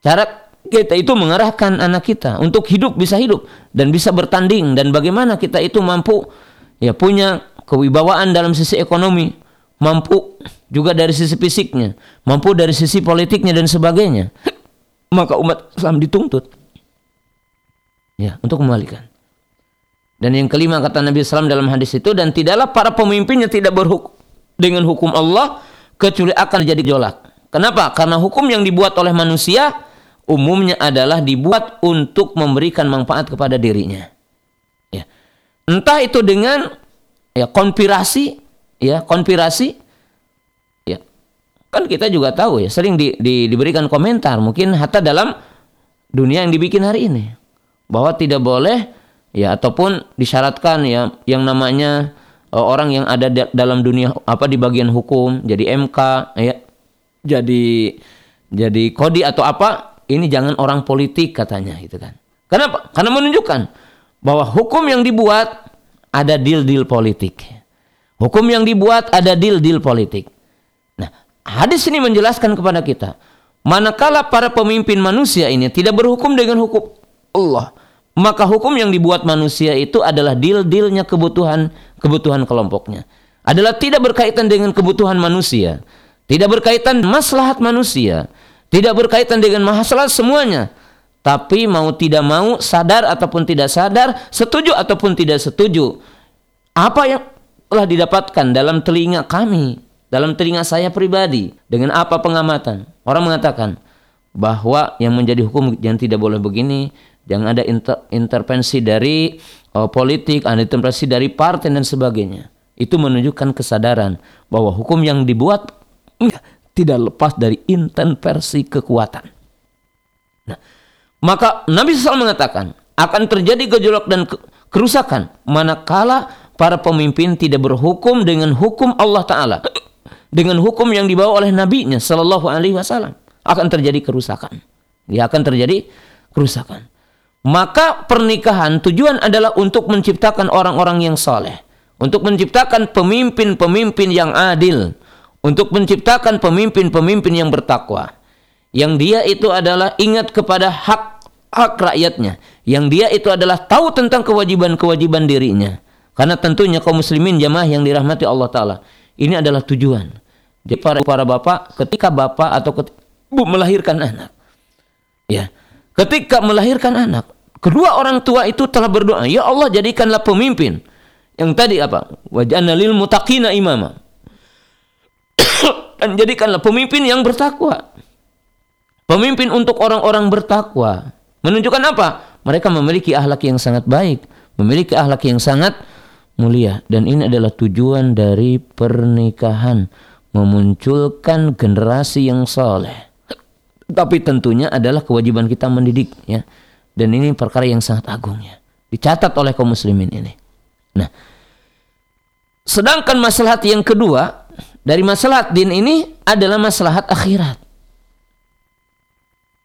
Cara kita itu mengarahkan anak kita untuk hidup bisa hidup dan bisa bertanding dan bagaimana kita itu mampu ya punya kewibawaan dalam sisi ekonomi, mampu juga dari sisi fisiknya, mampu dari sisi politiknya dan sebagainya. <coughs> Maka umat Islam dituntut ya untuk kembalikan. Dan yang kelima kata Nabi SAW dalam hadis itu dan tidaklah para pemimpinnya tidak berhukum dengan hukum Allah kecuali akan jadi jolak. Kenapa? Karena hukum yang dibuat oleh manusia umumnya adalah dibuat untuk memberikan manfaat kepada dirinya. Ya. Entah itu dengan ya konspirasi, ya konspirasi, ya kan kita juga tahu ya sering di, di, diberikan komentar mungkin hatta dalam dunia yang dibikin hari ini bahwa tidak boleh ya ataupun disyaratkan ya yang namanya uh, orang yang ada di, dalam dunia apa di bagian hukum jadi MK ya jadi jadi kodi atau apa ini jangan orang politik katanya gitu kan. Kenapa karena menunjukkan bahwa hukum yang dibuat ada deal-deal politik. Hukum yang dibuat ada deal-deal politik. Nah hadis ini menjelaskan kepada kita manakala para pemimpin manusia ini tidak berhukum dengan hukum Allah maka hukum yang dibuat manusia itu adalah deal-dealnya kebutuhan kebutuhan kelompoknya. Adalah tidak berkaitan dengan kebutuhan manusia tidak berkaitan maslahat manusia tidak berkaitan dengan masalah semuanya tapi mau tidak mau sadar ataupun tidak sadar setuju ataupun tidak setuju apa yang telah didapatkan dalam telinga kami dalam telinga saya pribadi dengan apa pengamatan orang mengatakan bahwa yang menjadi hukum yang tidak boleh begini jangan ada inter, intervensi dari uh, politik, ada intervensi dari partai dan sebagainya. Itu menunjukkan kesadaran bahwa hukum yang dibuat tidak lepas dari intervensi kekuatan. Nah, maka Nabi SAW mengatakan akan terjadi gejolak dan kerusakan manakala para pemimpin tidak berhukum dengan hukum Allah Taala dengan hukum yang dibawa oleh nabinya alaihi wasallam akan terjadi kerusakan. Ya akan terjadi kerusakan. Maka pernikahan tujuan adalah untuk menciptakan orang-orang yang soleh. Untuk menciptakan pemimpin-pemimpin yang adil. Untuk menciptakan pemimpin-pemimpin yang bertakwa. Yang dia itu adalah ingat kepada hak hak rakyatnya. Yang dia itu adalah tahu tentang kewajiban-kewajiban dirinya. Karena tentunya kaum muslimin jamaah yang dirahmati Allah Ta'ala. Ini adalah tujuan. Jadi para, para bapak ketika bapak atau ketika ibu melahirkan anak. Ya, ketika melahirkan anak, kedua orang tua itu telah berdoa, "Ya Allah, jadikanlah pemimpin." Yang tadi apa? Wajana lil mutaqina imama. Dan jadikanlah pemimpin yang bertakwa. Pemimpin untuk orang-orang bertakwa. Menunjukkan apa? Mereka memiliki akhlak yang sangat baik, memiliki akhlak yang sangat mulia dan ini adalah tujuan dari pernikahan memunculkan generasi yang soleh tapi tentunya adalah kewajiban kita mendidik ya. Dan ini perkara yang sangat agung ya. Dicatat oleh kaum muslimin ini. Nah, sedangkan masalah yang kedua dari masalah din ini adalah masalah akhirat.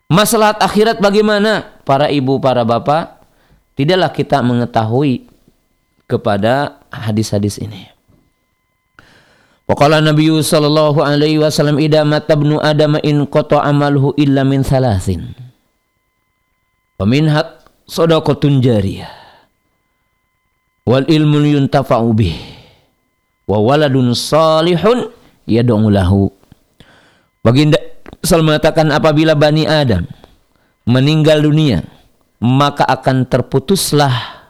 Masalah akhirat bagaimana? Para ibu, para bapak, tidaklah kita mengetahui kepada hadis-hadis ini. Waqala Nabi sallallahu alaihi wasallam idza mata ibnu adam in qata amaluhu illa min. Wa minha sadaqatun jariyah. Wal ilmu yuntafa'u bih. Wa waladun salihun yad'u lahu. Baginda Sal mengatakan apabila Bani Adam meninggal dunia maka akan terputuslah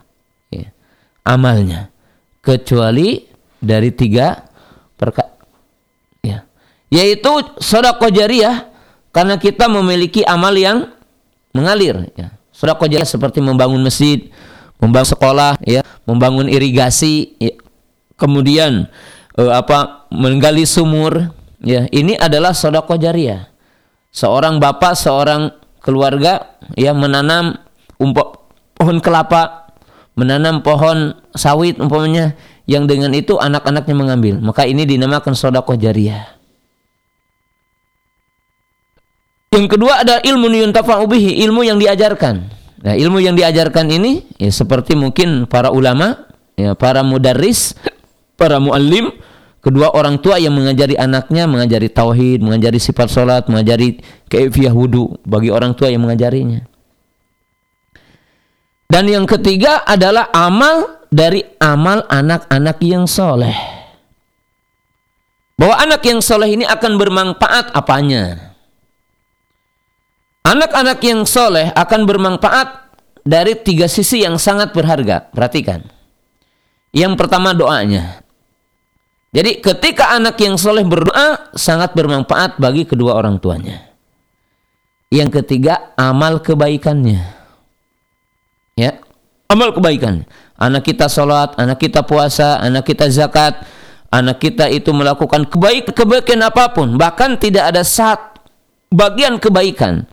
ya, amalnya kecuali dari tiga Perka ya. Yaitu sedekah jariah karena kita memiliki amal yang mengalir ya. Sedekah jariah seperti membangun masjid, membangun sekolah ya, membangun irigasi ya. Kemudian eh, apa? menggali sumur ya. Ini adalah sedekah jariah. Seorang bapak, seorang keluarga ya menanam umpok pohon kelapa, menanam pohon sawit umpamanya yang dengan itu anak-anaknya mengambil. Maka ini dinamakan sodakoh jariah. Yang kedua ada ilmu yuntafa'ubihi, ilmu yang diajarkan. Nah, ilmu yang diajarkan ini ya seperti mungkin para ulama, ya para mudarris, para muallim, kedua orang tua yang mengajari anaknya mengajari tauhid, mengajari sifat sholat, mengajari keifiyah wudhu bagi orang tua yang mengajarinya. Dan yang ketiga adalah amal dari amal anak-anak yang soleh. Bahwa anak yang soleh ini akan bermanfaat apanya? Anak-anak yang soleh akan bermanfaat dari tiga sisi yang sangat berharga. Perhatikan. Yang pertama doanya. Jadi ketika anak yang soleh berdoa sangat bermanfaat bagi kedua orang tuanya. Yang ketiga amal kebaikannya. Ya, amal kebaikan. Anak kita sholat, anak kita puasa, anak kita zakat, anak kita itu melakukan kebaik kebaikan apa pun, bahkan tidak ada saat bagian kebaikan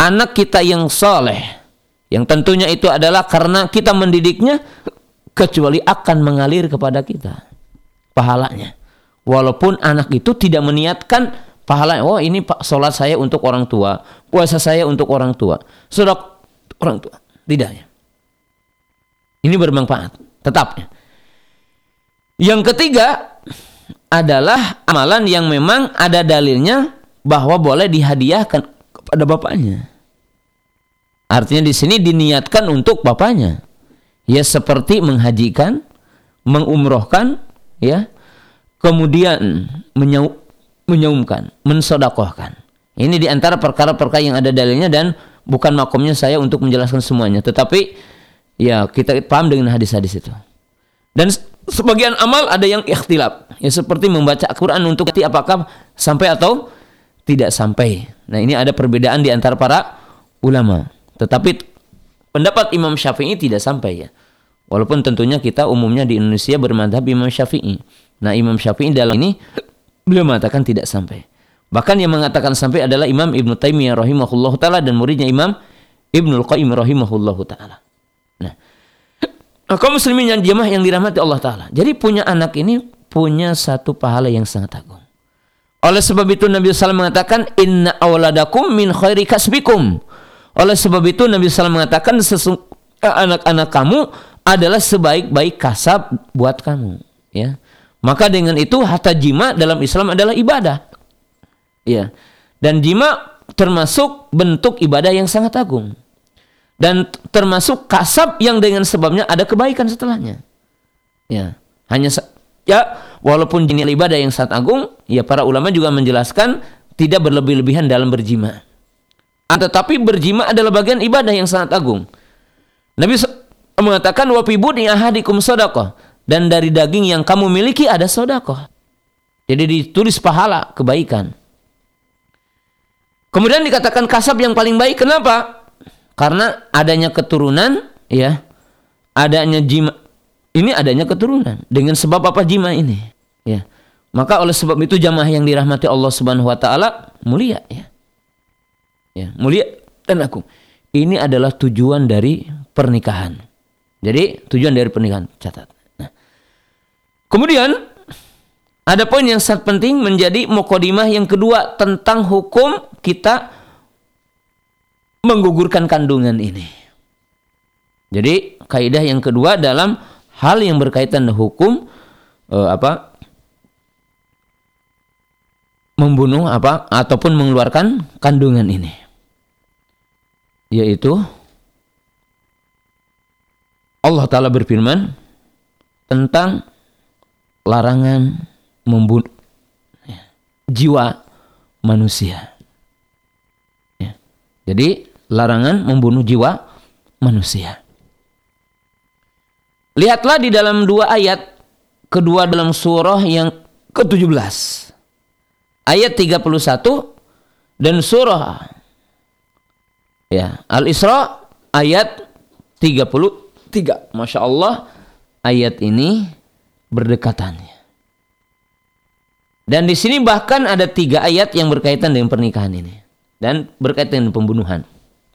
anak kita yang soleh yang tentunya itu adalah karena kita mendidiknya kecuali akan mengalir kepada kita pahalanya. Walaupun anak itu tidak meniatkan pahala oh ini pak sholat saya untuk orang tua puasa saya untuk orang tua sudah orang tua tidak ya. Ini bermanfaat tetapnya. Yang ketiga adalah amalan yang memang ada dalilnya bahwa boleh dihadiahkan kepada bapaknya. Artinya di sini diniatkan untuk bapaknya. Ya seperti menghajikan, mengumrohkan, ya, kemudian menyaum, menyaumkan, mensodakohkan. Ini di antara perkara-perkara yang ada dalilnya dan bukan makomnya saya untuk menjelaskan semuanya. Tetapi ya kita paham dengan hadis-hadis itu. Dan sebagian amal ada yang ikhtilaf. Ya seperti membaca Al-Quran untuk apakah sampai atau tidak sampai. Nah ini ada perbedaan di antara para ulama. Tetapi pendapat Imam Syafi'i tidak sampai ya. Walaupun tentunya kita umumnya di Indonesia bermadhab Imam Syafi'i. Nah Imam Syafi'i dalam ini beliau mengatakan tidak sampai. Bahkan yang mengatakan sampai adalah Imam Ibn Taimiyah rahimahullah ta'ala dan muridnya Imam Ibnul Qayyim rahimahullah ta'ala. Nah, kaum muslimin yang jemaah yang dirahmati Allah Ta'ala. Jadi punya anak ini punya satu pahala yang sangat agung. Oleh sebab itu Nabi SAW mengatakan, Inna awladakum min khairi kasbikum. Oleh sebab itu Nabi SAW mengatakan anak-anak kamu adalah sebaik-baik kasab buat kamu. Ya. Maka dengan itu hatta jima dalam Islam adalah ibadah. Ya. Dan jima termasuk bentuk ibadah yang sangat agung. Dan termasuk kasab yang dengan sebabnya ada kebaikan setelahnya. Ya. Hanya ya walaupun jenis ibadah yang sangat agung, ya para ulama juga menjelaskan tidak berlebih-lebihan dalam berjima. Ah, tetapi berjima adalah bagian ibadah yang sangat agung. Nabi mengatakan wa budi ahadikum sodakoh dan dari daging yang kamu miliki ada sodakoh. Jadi ditulis pahala kebaikan. Kemudian dikatakan kasab yang paling baik. Kenapa? Karena adanya keturunan, ya, adanya jima. Ini adanya keturunan. Dengan sebab apa jima ini? Ya. Maka oleh sebab itu jamaah yang dirahmati Allah Subhanahu wa taala mulia ya ya, mulia dan agung. Ini adalah tujuan dari pernikahan. Jadi tujuan dari pernikahan catat. Nah, kemudian ada poin yang sangat penting menjadi mukodimah yang kedua tentang hukum kita menggugurkan kandungan ini. Jadi kaidah yang kedua dalam hal yang berkaitan dengan hukum eh, apa membunuh apa ataupun mengeluarkan kandungan ini yaitu Allah taala berfirman tentang larangan membunuh ya, jiwa manusia. Ya. jadi larangan membunuh jiwa manusia. Lihatlah di dalam dua ayat kedua dalam surah yang ke-17 ayat 31 dan surah ya Al-Isra ayat 33. Masya Allah ayat ini berdekatannya. Dan di sini bahkan ada tiga ayat yang berkaitan dengan pernikahan ini dan berkaitan dengan pembunuhan.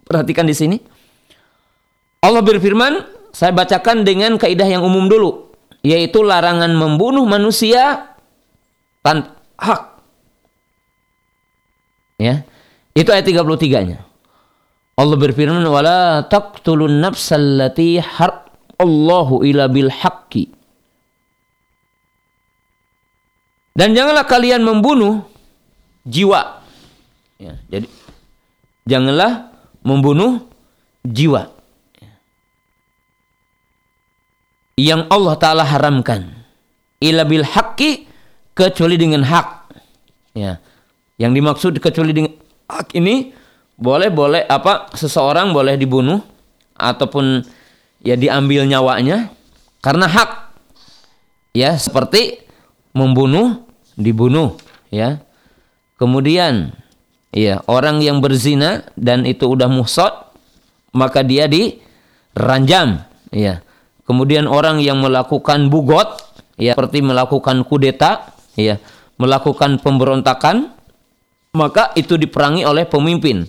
Perhatikan di sini. Allah berfirman, saya bacakan dengan kaidah yang umum dulu, yaitu larangan membunuh manusia tanpa hak Ya. Itu ayat 33-nya. Allah berfirman wala taqtulun nafsallati har Allahu ila bil haqqi. Dan janganlah kalian membunuh jiwa. Ya, jadi janganlah membunuh jiwa yang Allah taala haramkan ila bil haqqi kecuali dengan hak. Ya. Yang dimaksud kecuali dengan hak ini boleh boleh apa seseorang boleh dibunuh ataupun ya diambil nyawanya karena hak. Ya, seperti membunuh dibunuh ya. Kemudian ya orang yang berzina dan itu udah muhsad maka dia diranjam ya. Kemudian orang yang melakukan bugot ya seperti melakukan kudeta ya, melakukan pemberontakan maka itu diperangi oleh pemimpin.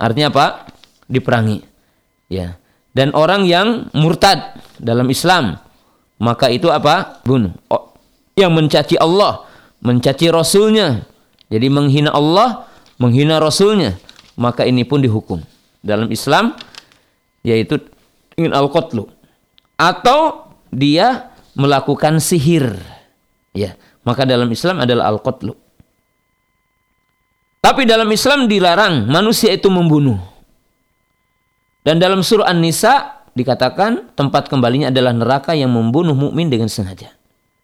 Artinya apa? Diperangi. Ya. Dan orang yang murtad dalam Islam maka itu apa? Bunuh. Yang mencaci Allah mencaci Rasulnya. Jadi menghina Allah, menghina Rasulnya. Maka ini pun dihukum. Dalam Islam, yaitu ingin al-qatlu. Atau dia melakukan sihir. Ya, maka dalam Islam adalah al-qatlu. Tapi dalam Islam dilarang manusia itu membunuh. Dan dalam surah An-Nisa dikatakan tempat kembalinya adalah neraka yang membunuh mukmin dengan sengaja.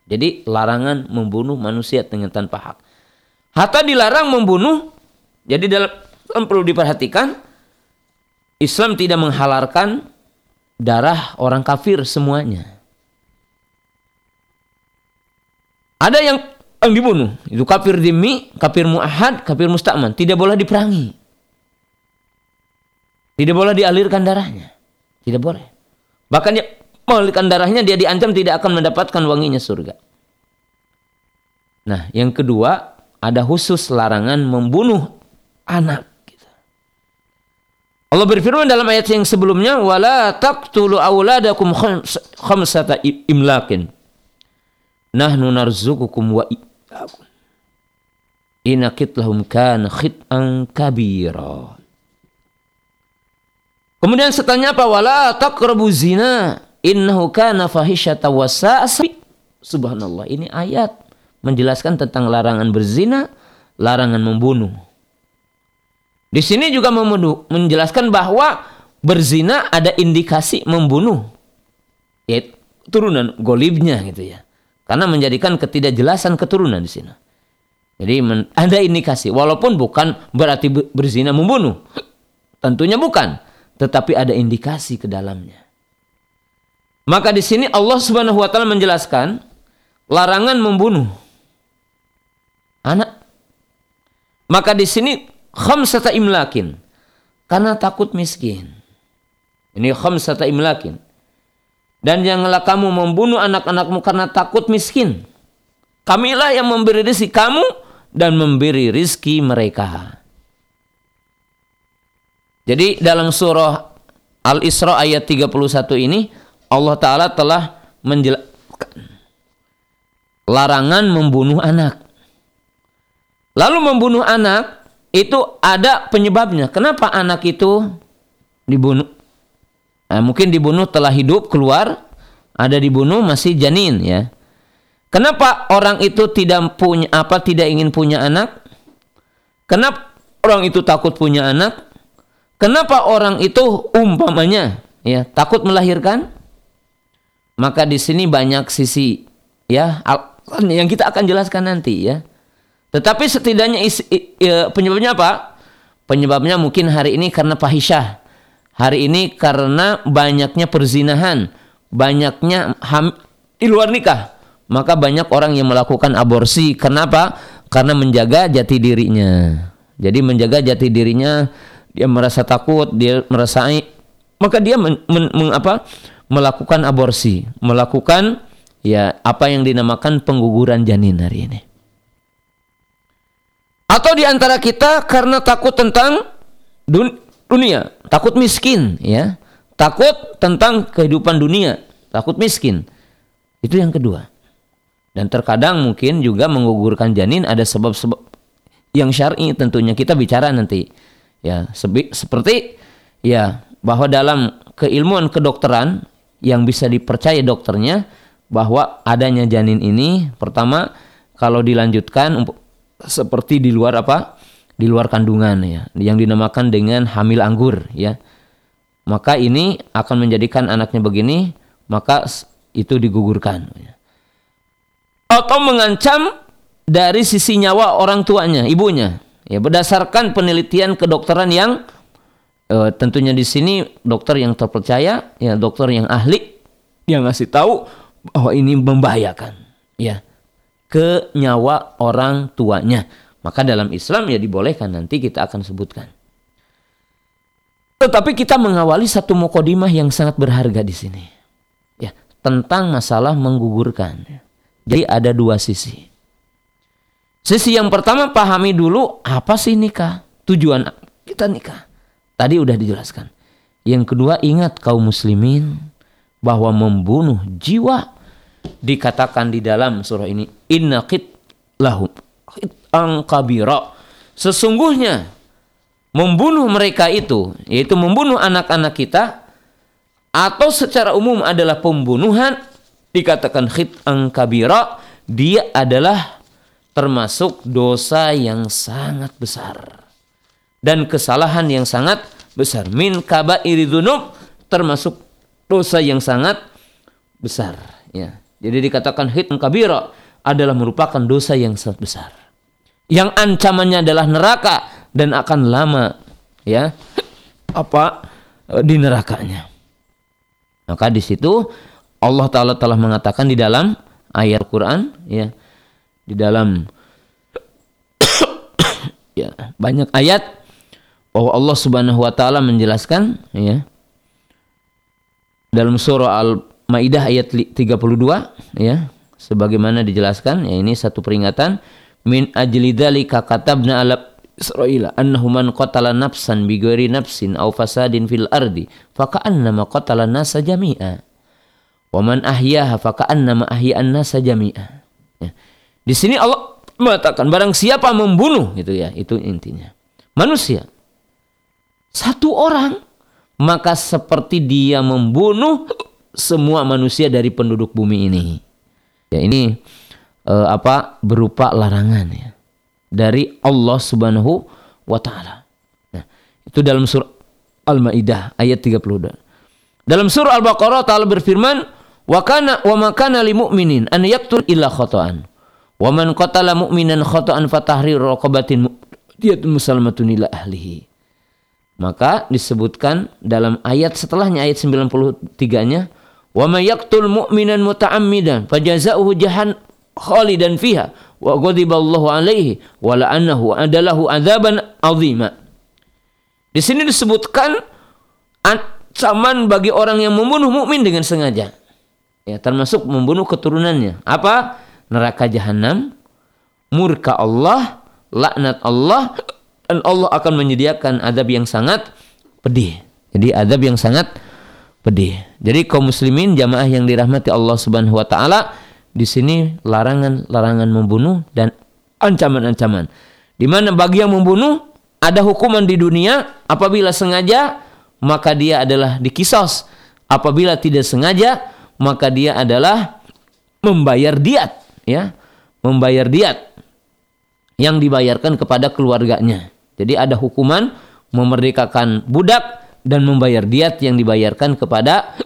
Jadi larangan membunuh manusia dengan tanpa hak. Hatta dilarang membunuh. Jadi dalam, perlu diperhatikan Islam tidak menghalalkan darah orang kafir semuanya. Ada yang yang dibunuh, itu kafir dimi, kafir muahad, kafir musta'man, tidak boleh diperangi. Tidak boleh dialirkan darahnya. Tidak boleh. Bahkan dia mengalirkan darahnya dia diancam tidak akan mendapatkan wanginya surga. Nah, yang kedua ada khusus larangan membunuh anak. Allah berfirman dalam ayat yang sebelumnya, wala taqtulu auladakum khamsata imlakin. Nahnu narzukukum wa. Inakit lahum kana khit'an kabira. Kemudian setelahnya apa? Wala taqrabu zina innahu kana fahisyata Subhanallah, ini ayat menjelaskan tentang larangan berzina, larangan membunuh. Di sini juga menjelaskan bahwa berzina ada indikasi membunuh. Yaitu turunan golibnya gitu ya. Karena menjadikan ketidakjelasan keturunan di sini. Jadi <laughs> ada indikasi, walaupun bukan berarti berzina membunuh. <clears throat> Tentunya bukan, tetapi ada indikasi ke dalamnya. Maka di sini Allah Subhanahu wa taala menjelaskan larangan membunuh anak. Maka di sini khamsata imlakin karena takut miskin. Ini khamsata imlakin. Dan janganlah kamu membunuh anak-anakmu karena takut miskin. Kamilah yang memberi rezeki kamu dan memberi rizki mereka. Jadi dalam surah Al-Isra ayat 31 ini Allah Ta'ala telah menjelaskan larangan membunuh anak. Lalu membunuh anak itu ada penyebabnya. Kenapa anak itu dibunuh? Nah, mungkin dibunuh telah hidup keluar, ada dibunuh masih janin ya. Kenapa orang itu tidak punya apa tidak ingin punya anak? Kenapa orang itu takut punya anak? Kenapa orang itu umpamanya ya takut melahirkan? Maka di sini banyak sisi ya yang kita akan jelaskan nanti ya. Tetapi setidaknya isi, ya, penyebabnya apa? Penyebabnya mungkin hari ini karena fahisyah. Hari ini karena banyaknya perzinahan, banyaknya ham, di luar nikah. Maka banyak orang yang melakukan aborsi. Kenapa? Karena menjaga jati dirinya. Jadi menjaga jati dirinya, dia merasa takut, dia merasa maka dia men, men, men, apa? melakukan aborsi, melakukan ya apa yang dinamakan pengguguran janin hari ini. Atau di antara kita karena takut tentang dun dunia, takut miskin ya. Takut tentang kehidupan dunia, takut miskin. Itu yang kedua. Dan terkadang mungkin juga menggugurkan janin ada sebab-sebab yang syar'i tentunya kita bicara nanti. Ya, seperti ya bahwa dalam keilmuan kedokteran yang bisa dipercaya dokternya bahwa adanya janin ini pertama kalau dilanjutkan seperti di luar apa? Di luar kandungan ya, yang dinamakan dengan hamil anggur ya. Maka ini akan menjadikan anaknya begini, maka itu digugurkan. Ya. Atau mengancam dari sisi nyawa orang tuanya, ibunya. Ya, berdasarkan penelitian kedokteran yang e, tentunya di sini dokter yang terpercaya, ya dokter yang ahli yang ngasih tahu bahwa ini membahayakan, ya ke nyawa orang tuanya. Maka dalam Islam ya dibolehkan nanti kita akan sebutkan. Tetapi kita mengawali satu mukodimah yang sangat berharga di sini. Ya, tentang masalah menggugurkan. Jadi ada dua sisi. Sisi yang pertama pahami dulu apa sih nikah? Tujuan kita nikah. Tadi udah dijelaskan. Yang kedua ingat kaum muslimin bahwa membunuh jiwa dikatakan di dalam surah ini inna qit lahum kabira sesungguhnya membunuh mereka itu yaitu membunuh anak-anak kita atau secara umum adalah pembunuhan dikatakan khit kabira dia adalah termasuk dosa yang sangat besar. Dan kesalahan yang sangat besar. Min kabairi dzunub termasuk dosa yang sangat besar. Ya. Jadi dikatakan hit kabira adalah merupakan dosa yang sangat besar. Yang ancamannya adalah neraka dan akan lama ya apa e, di nerakanya. Maka di situ Allah Taala telah mengatakan di dalam ayat Quran ya di dalam <coughs> ya banyak ayat bahwa Allah Subhanahu wa taala menjelaskan ya dalam surah Al Maidah ayat 32 ya sebagaimana dijelaskan ya ini satu peringatan min ajli dzalika katabna ala Israila annahu man qatala nafsan bighairi nafsin aw fasadin fil ardi faka'annama qatala nasa jami'a wa man ahyaha faka'annama ahya'an nasa jami'a ya. di sini Allah mengatakan barang siapa membunuh gitu ya itu intinya manusia satu orang maka seperti dia membunuh semua manusia dari penduduk bumi ini. Ya ini uh, apa berupa larangan ya dari Allah Subhanahu wa taala. Nah, itu dalam surah Al-Maidah ayat 32. Dalam surah Al-Baqarah taala berfirman, "Wa kana wa makana lil mu'minin an yaqtul illa khata'an. Wa man qatala mu'minan khata'an fatahrir raqabatin mu'minatun muslimatun ila ahlihi." Maka disebutkan dalam ayat setelahnya ayat 93-nya Wa may yaqtul mu'minan muta'ammidan fajaza'uhu jahan khalidan fiha wa ghadiballahu alaihi wa la'annahu adalahu adzaban azima. Di sini disebutkan ancaman bagi orang yang membunuh mukmin dengan sengaja. Ya, termasuk membunuh keturunannya. Apa? Neraka jahanam, murka Allah, laknat Allah, dan Allah akan menyediakan adab yang sangat pedih. Jadi adab yang sangat pedih. Jadi kaum muslimin jamaah yang dirahmati Allah Subhanahu wa taala di sini larangan-larangan membunuh dan ancaman-ancaman. Di mana bagi yang membunuh ada hukuman di dunia apabila sengaja maka dia adalah dikisos. Apabila tidak sengaja maka dia adalah membayar diat ya, membayar diat yang dibayarkan kepada keluarganya. Jadi ada hukuman memerdekakan budak dan membayar diat yang dibayarkan kepada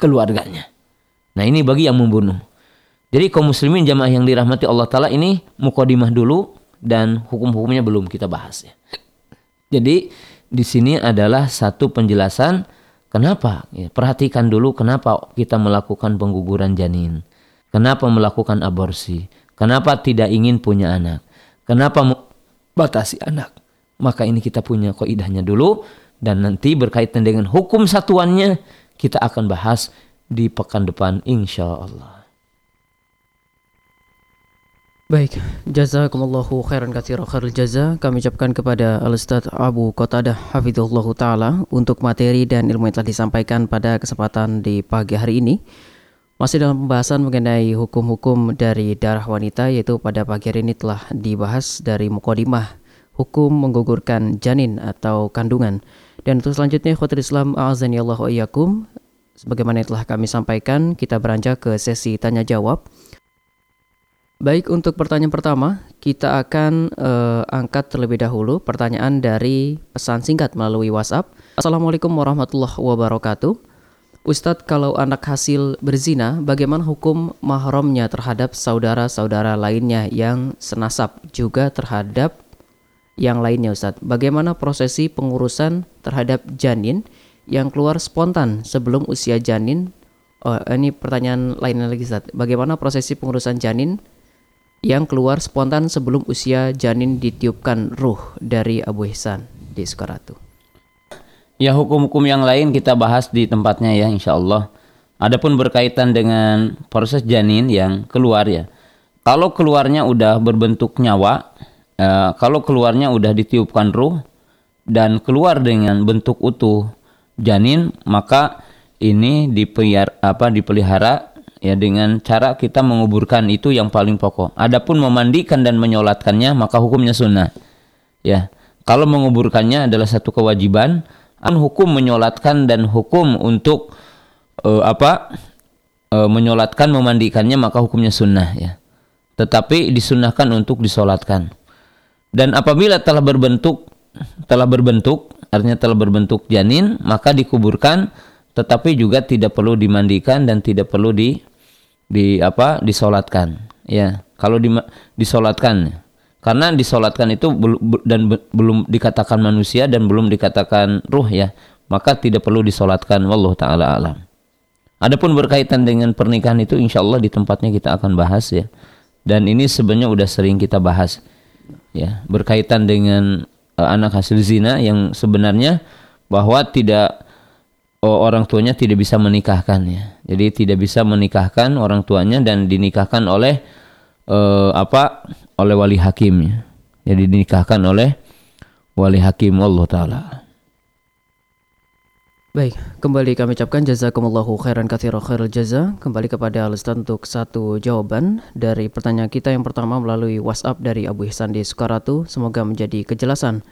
keluarganya. Nah ini bagi yang membunuh. Jadi kaum muslimin jamaah yang dirahmati Allah Ta'ala ini mukodimah dulu dan hukum-hukumnya belum kita bahas ya. Jadi di sini adalah satu penjelasan kenapa. Ya, perhatikan dulu kenapa kita melakukan pengguguran janin. Kenapa melakukan aborsi. Kenapa tidak ingin punya anak. Kenapa batasi anak. Maka ini kita punya koidahnya dulu dan nanti berkaitan dengan hukum satuannya kita akan bahas di pekan depan insya Allah. Baik, jazakumullahu khairan katsira khairul jaza. Kami ucapkan kepada Al Abu Qatadah Hafizullah taala untuk materi dan ilmu yang telah disampaikan pada kesempatan di pagi hari ini. Masih dalam pembahasan mengenai hukum-hukum dari darah wanita yaitu pada pagi hari ini telah dibahas dari mukodimah hukum menggugurkan janin atau kandungan. Dan untuk selanjutnya khotbah Islam iyyakum sebagaimana yang telah kami sampaikan kita beranjak ke sesi tanya jawab. Baik, untuk pertanyaan pertama, kita akan uh, angkat terlebih dahulu pertanyaan dari pesan singkat melalui WhatsApp. Assalamualaikum warahmatullahi wabarakatuh. Ustadz, kalau anak hasil berzina, bagaimana hukum mahramnya terhadap saudara-saudara lainnya yang senasab juga terhadap yang lainnya Ustadz? Bagaimana prosesi pengurusan terhadap janin yang keluar spontan sebelum usia janin? Oh, ini pertanyaan lainnya lagi Ustadz. Bagaimana prosesi pengurusan janin yang keluar spontan sebelum usia janin ditiupkan ruh dari Abu Ihsan di Sukaratu. Ya hukum-hukum yang lain kita bahas di tempatnya ya insya Allah. Adapun berkaitan dengan proses janin yang keluar ya. Kalau keluarnya udah berbentuk nyawa, eh, kalau keluarnya udah ditiupkan ruh dan keluar dengan bentuk utuh janin, maka ini dipelihara, apa dipelihara ya dengan cara kita menguburkan itu yang paling pokok. Adapun memandikan dan menyolatkannya maka hukumnya sunnah. Ya, kalau menguburkannya adalah satu kewajiban, an hukum menyolatkan dan hukum untuk uh, apa uh, menyolatkan memandikannya maka hukumnya sunnah ya. Tetapi disunahkan untuk disolatkan. Dan apabila telah berbentuk telah berbentuk artinya telah berbentuk janin maka dikuburkan tetapi juga tidak perlu dimandikan dan tidak perlu di di apa disolatkan. Ya kalau di, disolatkan. Karena disolatkan itu dan belum dikatakan manusia dan belum dikatakan ruh ya. Maka tidak perlu disolatkan wallahu taala alam. Adapun berkaitan dengan pernikahan itu insya Allah di tempatnya kita akan bahas ya. Dan ini sebenarnya udah sering kita bahas ya. Berkaitan dengan uh, anak hasil zina yang sebenarnya bahwa tidak orang tuanya tidak bisa menikahkan ya. Jadi tidak bisa menikahkan orang tuanya dan dinikahkan oleh uh, apa? oleh wali hakim ya. Jadi dinikahkan oleh wali hakim Allah taala. Baik, kembali kami ucapkan jazakumullahu khairan katsira khairul jaza. Kembali kepada Ustaz untuk satu jawaban dari pertanyaan kita yang pertama melalui WhatsApp dari Abu Ihsan di Sukaratu. Semoga menjadi kejelasan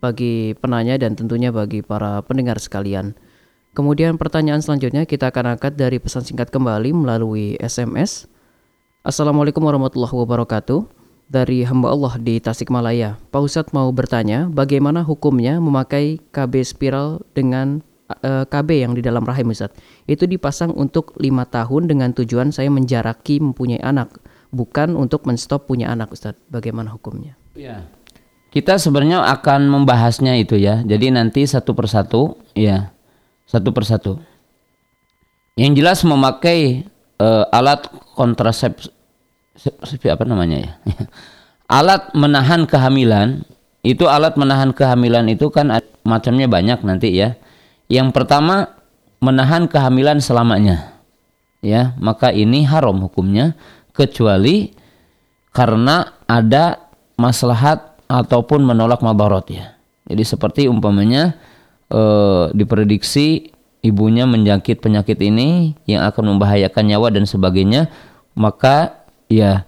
bagi penanya dan tentunya bagi para pendengar sekalian. Kemudian pertanyaan selanjutnya kita akan angkat dari pesan singkat kembali melalui SMS. Assalamualaikum warahmatullahi wabarakatuh. Dari hamba Allah di Tasikmalaya, Pak Ustadz mau bertanya bagaimana hukumnya memakai KB spiral dengan uh, eh, KB yang di dalam rahim Ustadz. Itu dipasang untuk lima tahun dengan tujuan saya menjaraki mempunyai anak, bukan untuk menstop punya anak Ustadz. Bagaimana hukumnya? Ya. Kita sebenarnya akan membahasnya itu ya. Jadi nanti satu persatu ya satu persatu. Yang jelas memakai uh, alat kontrasepsi apa namanya ya? <laughs> alat menahan kehamilan itu alat menahan kehamilan itu kan macamnya banyak nanti ya. Yang pertama menahan kehamilan selamanya. Ya, maka ini haram hukumnya kecuali karena ada maslahat ataupun menolak madarat ya. Jadi seperti umpamanya e, diprediksi ibunya menjangkit penyakit ini yang akan membahayakan nyawa dan sebagainya, maka ya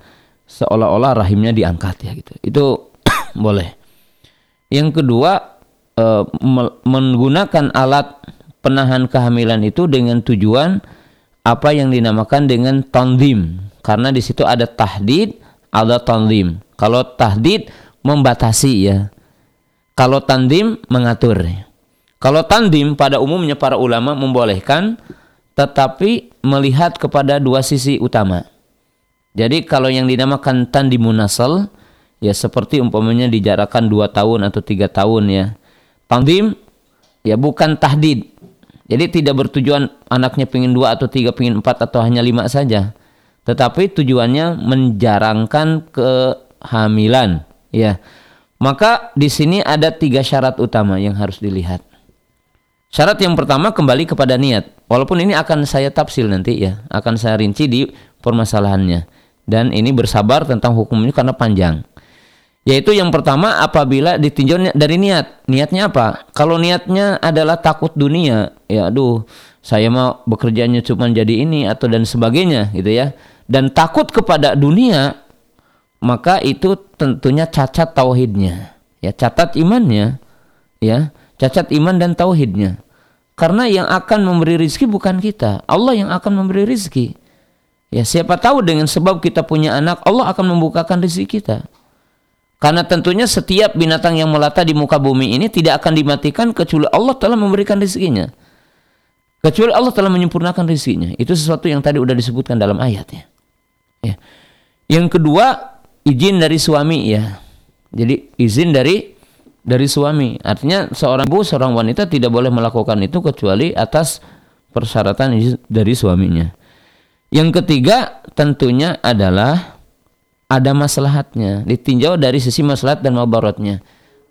seolah-olah rahimnya diangkat ya gitu. Itu <coughs> boleh. Yang kedua e, menggunakan alat penahan kehamilan itu dengan tujuan apa yang dinamakan dengan tandim karena di situ ada tahdid, ada tandim. Kalau tahdid membatasi ya. Kalau tandim mengatur. Kalau tandim pada umumnya para ulama membolehkan tetapi melihat kepada dua sisi utama. Jadi kalau yang dinamakan tandimun nasal ya seperti umpamanya dijarakan dua tahun atau tiga tahun ya. Tandim ya bukan tahdid. Jadi tidak bertujuan anaknya pingin dua atau tiga pingin empat atau hanya lima saja. Tetapi tujuannya menjarangkan kehamilan ya. Maka di sini ada tiga syarat utama yang harus dilihat. Syarat yang pertama kembali kepada niat. Walaupun ini akan saya tafsil nanti ya, akan saya rinci di permasalahannya. Dan ini bersabar tentang hukumnya karena panjang. Yaitu yang pertama apabila ditinjau dari niat. Niatnya apa? Kalau niatnya adalah takut dunia, ya aduh, saya mau bekerjanya cuma jadi ini atau dan sebagainya gitu ya. Dan takut kepada dunia, maka itu tentunya cacat tauhidnya. Ya, catat imannya. Ya, cacat iman dan tauhidnya. Karena yang akan memberi rizki bukan kita, Allah yang akan memberi rizki. Ya, siapa tahu dengan sebab kita punya anak, Allah akan membukakan rezeki kita. Karena tentunya setiap binatang yang melata di muka bumi ini tidak akan dimatikan kecuali Allah telah memberikan rezekinya. Kecuali Allah telah menyempurnakan rezekinya. Itu sesuatu yang tadi sudah disebutkan dalam ayatnya. Ya. Yang kedua, izin dari suami ya. Jadi izin dari dari suami. Artinya seorang ibu, seorang wanita tidak boleh melakukan itu kecuali atas persyaratan dari suaminya. Yang ketiga tentunya adalah ada maslahatnya, ditinjau dari sisi maslahat dan mabaratnya.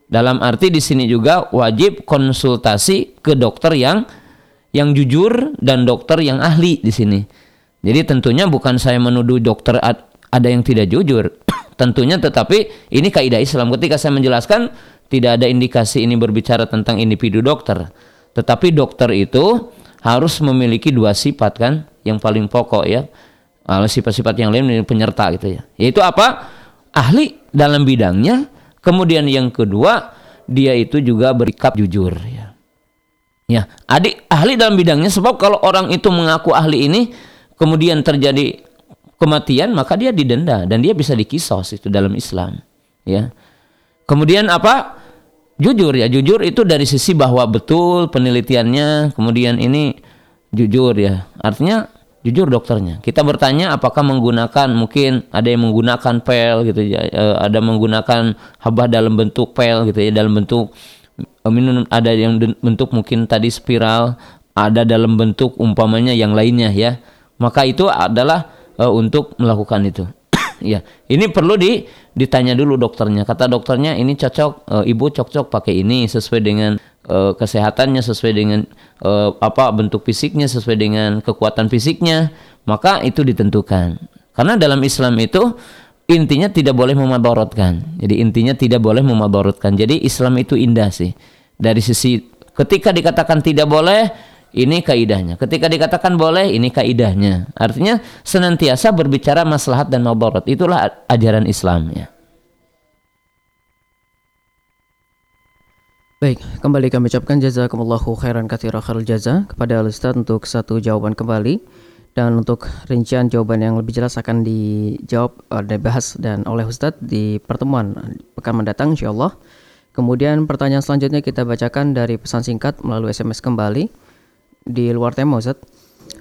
Dalam arti di sini juga wajib konsultasi ke dokter yang yang jujur dan dokter yang ahli di sini. Jadi tentunya bukan saya menuduh dokter ada yang tidak jujur. <coughs> tentunya tetapi ini kaidah Islam. Ketika saya menjelaskan tidak ada indikasi ini berbicara tentang individu dokter. Tetapi dokter itu harus memiliki dua sifat kan yang paling pokok ya. Sifat-sifat yang lain penyerta gitu ya. Yaitu apa? Ahli dalam bidangnya. Kemudian yang kedua, dia itu juga berikap jujur ya. Ya, adik ahli dalam bidangnya sebab kalau orang itu mengaku ahli ini kemudian terjadi kematian maka dia didenda dan dia bisa dikisos itu dalam Islam ya Kemudian apa? Jujur ya, jujur itu dari sisi bahwa betul penelitiannya, kemudian ini jujur ya. Artinya jujur dokternya. Kita bertanya apakah menggunakan mungkin ada yang menggunakan pel gitu ya, e, ada menggunakan habah dalam bentuk pel gitu ya, dalam bentuk minum ada yang bentuk mungkin tadi spiral, ada dalam bentuk umpamanya yang lainnya ya. Maka itu adalah uh, untuk melakukan itu. Ya, ini perlu di ditanya dulu dokternya. Kata dokternya ini cocok e, ibu cocok pakai ini sesuai dengan e, kesehatannya, sesuai dengan e, apa bentuk fisiknya, sesuai dengan kekuatan fisiknya, maka itu ditentukan. Karena dalam Islam itu intinya tidak boleh memabarotkan. Jadi intinya tidak boleh memabarotkan. Jadi Islam itu indah sih. Dari sisi ketika dikatakan tidak boleh ini kaidahnya. Ketika dikatakan boleh, ini kaidahnya. Artinya senantiasa berbicara maslahat dan mabarat. Itulah ajaran Islam ya. Baik, kembali kami ucapkan jazakumullahu khairan katsira khairul jaza kepada Ustaz untuk satu jawaban kembali dan untuk rincian jawaban yang lebih jelas akan dijawab dibahas dan oleh Ustadz di pertemuan pekan mendatang insyaallah. Kemudian pertanyaan selanjutnya kita bacakan dari pesan singkat melalui SMS kembali di luar tema Ustaz.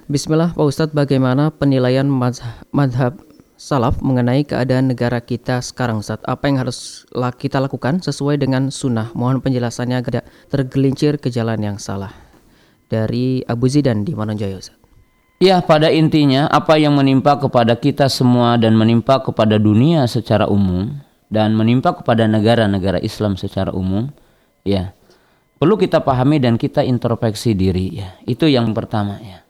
Bismillah Pak Ustadz bagaimana penilaian madhab salaf mengenai keadaan negara kita sekarang Ustaz? Apa yang harus kita lakukan sesuai dengan sunnah? Mohon penjelasannya agar tergelincir ke jalan yang salah. Dari Abu Zidan di Manonjaya Ustaz. Ya pada intinya apa yang menimpa kepada kita semua dan menimpa kepada dunia secara umum dan menimpa kepada negara-negara Islam secara umum ya perlu kita pahami dan kita introspeksi diri ya. Itu yang pertama ya.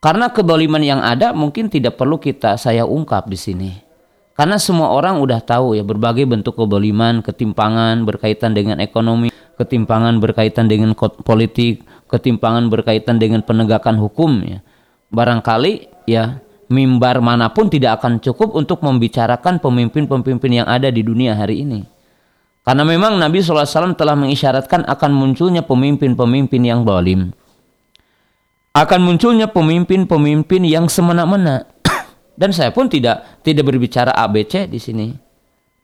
Karena kedoliman yang ada mungkin tidak perlu kita saya ungkap di sini. Karena semua orang udah tahu ya berbagai bentuk kedoliman, ketimpangan berkaitan dengan ekonomi, ketimpangan berkaitan dengan politik, ketimpangan berkaitan dengan penegakan hukum ya. Barangkali ya mimbar mana pun tidak akan cukup untuk membicarakan pemimpin-pemimpin yang ada di dunia hari ini. Karena memang Nabi SAW telah mengisyaratkan akan munculnya pemimpin-pemimpin yang zalim. Akan munculnya pemimpin-pemimpin yang semena-mena. <coughs> Dan saya pun tidak tidak berbicara ABC di sini.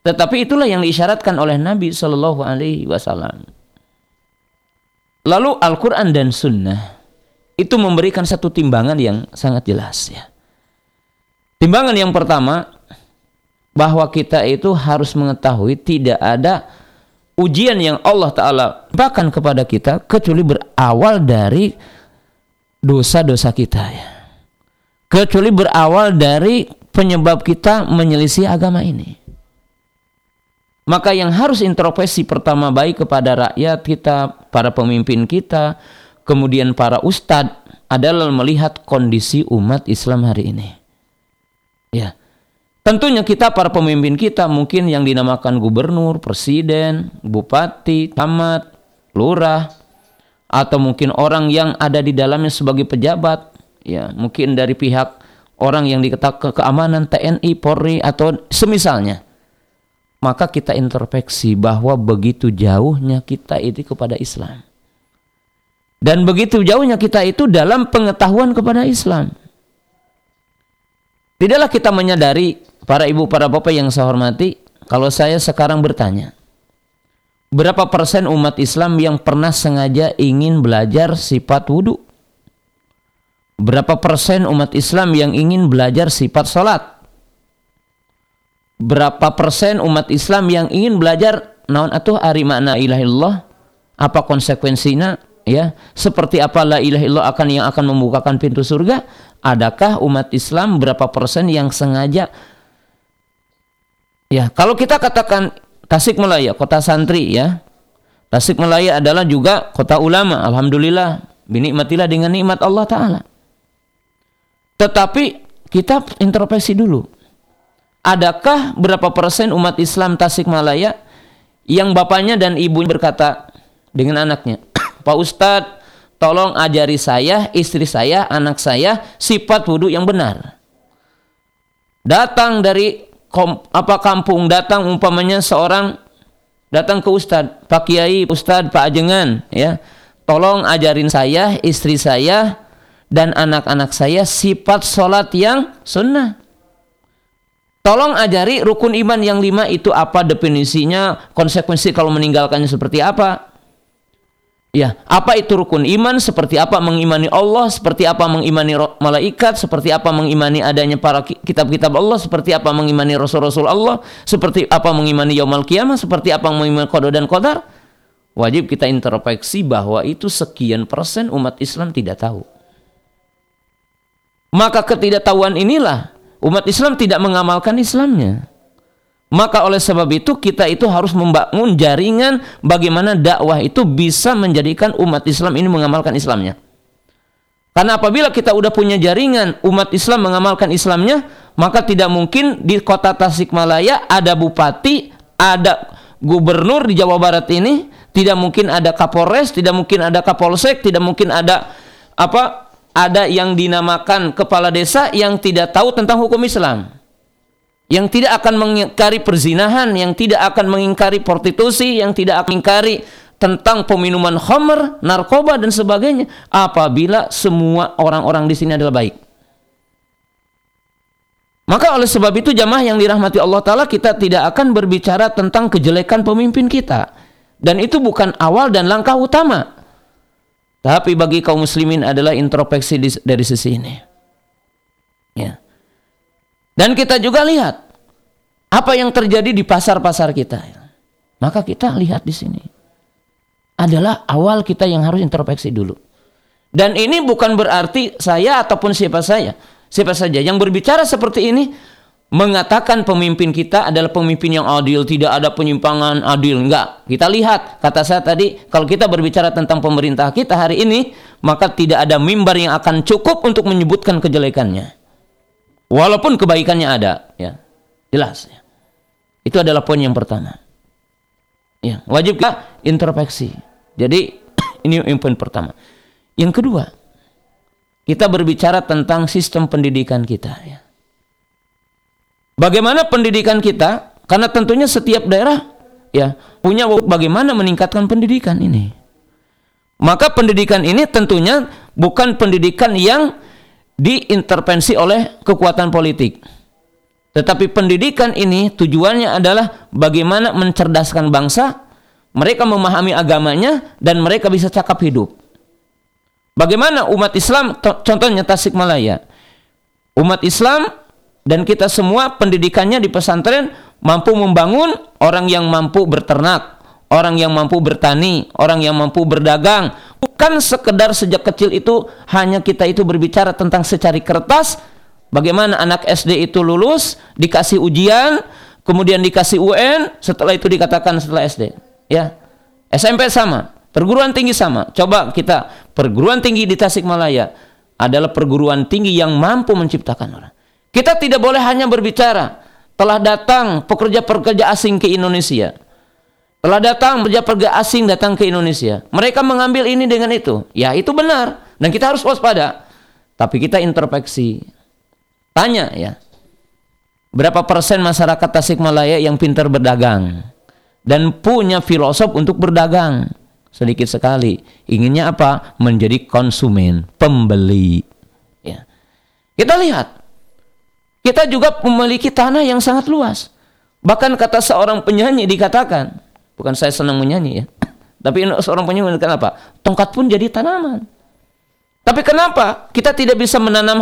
Tetapi itulah yang diisyaratkan oleh Nabi Shallallahu Alaihi Wasallam. Lalu Al-Quran dan Sunnah itu memberikan satu timbangan yang sangat jelas ya. Timbangan yang pertama bahwa kita itu harus mengetahui tidak ada ujian yang Allah Ta'ala bahkan kepada kita kecuali berawal dari dosa-dosa kita ya. Kecuali berawal dari penyebab kita menyelisih agama ini. Maka yang harus introspeksi pertama baik kepada rakyat kita, para pemimpin kita, kemudian para ustadz adalah melihat kondisi umat Islam hari ini. Ya Tentunya kita para pemimpin kita mungkin yang dinamakan gubernur, presiden, bupati, tamat, lurah, atau mungkin orang yang ada di dalamnya sebagai pejabat, ya mungkin dari pihak orang yang diketak ke keamanan TNI, Polri atau semisalnya. Maka kita introspeksi bahwa begitu jauhnya kita itu kepada Islam. Dan begitu jauhnya kita itu dalam pengetahuan kepada Islam. Tidaklah kita menyadari para ibu, para bapak yang saya hormati, kalau saya sekarang bertanya, berapa persen umat Islam yang pernah sengaja ingin belajar sifat wudhu? Berapa persen umat Islam yang ingin belajar sifat sholat? Berapa persen umat Islam yang ingin belajar naon atuh ari makna ilahillah? Apa konsekuensinya? Ya, seperti apa la ilaha illallah akan yang akan membukakan pintu surga? adakah umat Islam berapa persen yang sengaja ya kalau kita katakan Tasikmalaya kota santri ya. Tasikmalaya adalah juga kota ulama alhamdulillah binikmatilah dengan nikmat Allah taala. Tetapi kita introspeksi dulu. Adakah berapa persen umat Islam Tasikmalaya yang bapaknya dan ibunya berkata dengan anaknya <coughs> Pak Ustadz tolong ajari saya, istri saya, anak saya sifat wudhu yang benar. Datang dari kom, apa kampung, datang umpamanya seorang datang ke Ustadz, Pak Kiai, Ustadz, Pak Ajengan, ya, tolong ajarin saya, istri saya, dan anak-anak saya sifat sholat yang sunnah. Tolong ajari rukun iman yang lima itu apa definisinya, konsekuensi kalau meninggalkannya seperti apa. Ya, apa itu rukun iman? Seperti apa mengimani Allah? Seperti apa mengimani malaikat? Seperti apa mengimani adanya para kitab-kitab Allah? Seperti apa mengimani rasul-rasul Allah? Seperti apa mengimani yaumal kiamah? Seperti apa mengimani qada dan qadar? Wajib kita introspeksi bahwa itu sekian persen umat Islam tidak tahu. Maka ketidaktahuan inilah umat Islam tidak mengamalkan Islamnya. Maka oleh sebab itu kita itu harus membangun jaringan bagaimana dakwah itu bisa menjadikan umat Islam ini mengamalkan Islamnya. Karena apabila kita udah punya jaringan umat Islam mengamalkan Islamnya, maka tidak mungkin di kota Tasikmalaya ada bupati, ada gubernur di Jawa Barat ini, tidak mungkin ada Kapolres, tidak mungkin ada Kapolsek, tidak mungkin ada apa? Ada yang dinamakan kepala desa yang tidak tahu tentang hukum Islam yang tidak akan mengingkari perzinahan, yang tidak akan mengingkari prostitusi, yang tidak akan mengingkari tentang peminuman khamr, narkoba dan sebagainya apabila semua orang-orang di sini adalah baik. Maka oleh sebab itu jamaah yang dirahmati Allah taala kita tidak akan berbicara tentang kejelekan pemimpin kita. Dan itu bukan awal dan langkah utama. Tapi bagi kaum muslimin adalah introspeksi dari sisi ini. Ya. Dan kita juga lihat apa yang terjadi di pasar-pasar kita. Maka kita lihat di sini. Adalah awal kita yang harus introspeksi dulu. Dan ini bukan berarti saya ataupun siapa saya, siapa saja yang berbicara seperti ini mengatakan pemimpin kita adalah pemimpin yang adil, tidak ada penyimpangan adil. Enggak. Kita lihat, kata saya tadi, kalau kita berbicara tentang pemerintah kita hari ini, maka tidak ada mimbar yang akan cukup untuk menyebutkan kejelekannya. Walaupun kebaikannya ada, ya. Jelas ya. Itu adalah poin yang pertama. Ya, wajib introspeksi. Jadi <clears throat> ini poin pertama. Yang kedua, kita berbicara tentang sistem pendidikan kita ya. Bagaimana pendidikan kita? Karena tentunya setiap daerah ya punya bagaimana meningkatkan pendidikan ini. Maka pendidikan ini tentunya bukan pendidikan yang diintervensi oleh kekuatan politik. Tetapi pendidikan ini tujuannya adalah bagaimana mencerdaskan bangsa, mereka memahami agamanya dan mereka bisa cakap hidup. Bagaimana umat Islam contohnya Tasikmalaya. Umat Islam dan kita semua pendidikannya di pesantren mampu membangun orang yang mampu berternak, orang yang mampu bertani, orang yang mampu berdagang. Bukan sekedar sejak kecil itu hanya kita itu berbicara tentang secari kertas, bagaimana anak SD itu lulus, dikasih ujian, kemudian dikasih UN, setelah itu dikatakan setelah SD. Ya. SMP sama, perguruan tinggi sama. Coba kita perguruan tinggi di Tasikmalaya adalah perguruan tinggi yang mampu menciptakan orang. Kita tidak boleh hanya berbicara telah datang pekerja-pekerja asing ke Indonesia telah datang pekerja-pekerja asing datang ke Indonesia. Mereka mengambil ini dengan itu. Ya, itu benar dan kita harus waspada. Tapi kita introspeksi. Tanya ya. Berapa persen masyarakat Tasikmalaya yang pintar berdagang dan punya filosof untuk berdagang? Sedikit sekali. Inginnya apa? Menjadi konsumen, pembeli. Ya. Kita lihat. Kita juga memiliki tanah yang sangat luas. Bahkan kata seorang penyanyi dikatakan, bukan saya senang menyanyi ya, <clears throat> tapi seorang penyanyi mengatakan apa? Tongkat pun jadi tanaman. Tapi kenapa kita tidak bisa menanam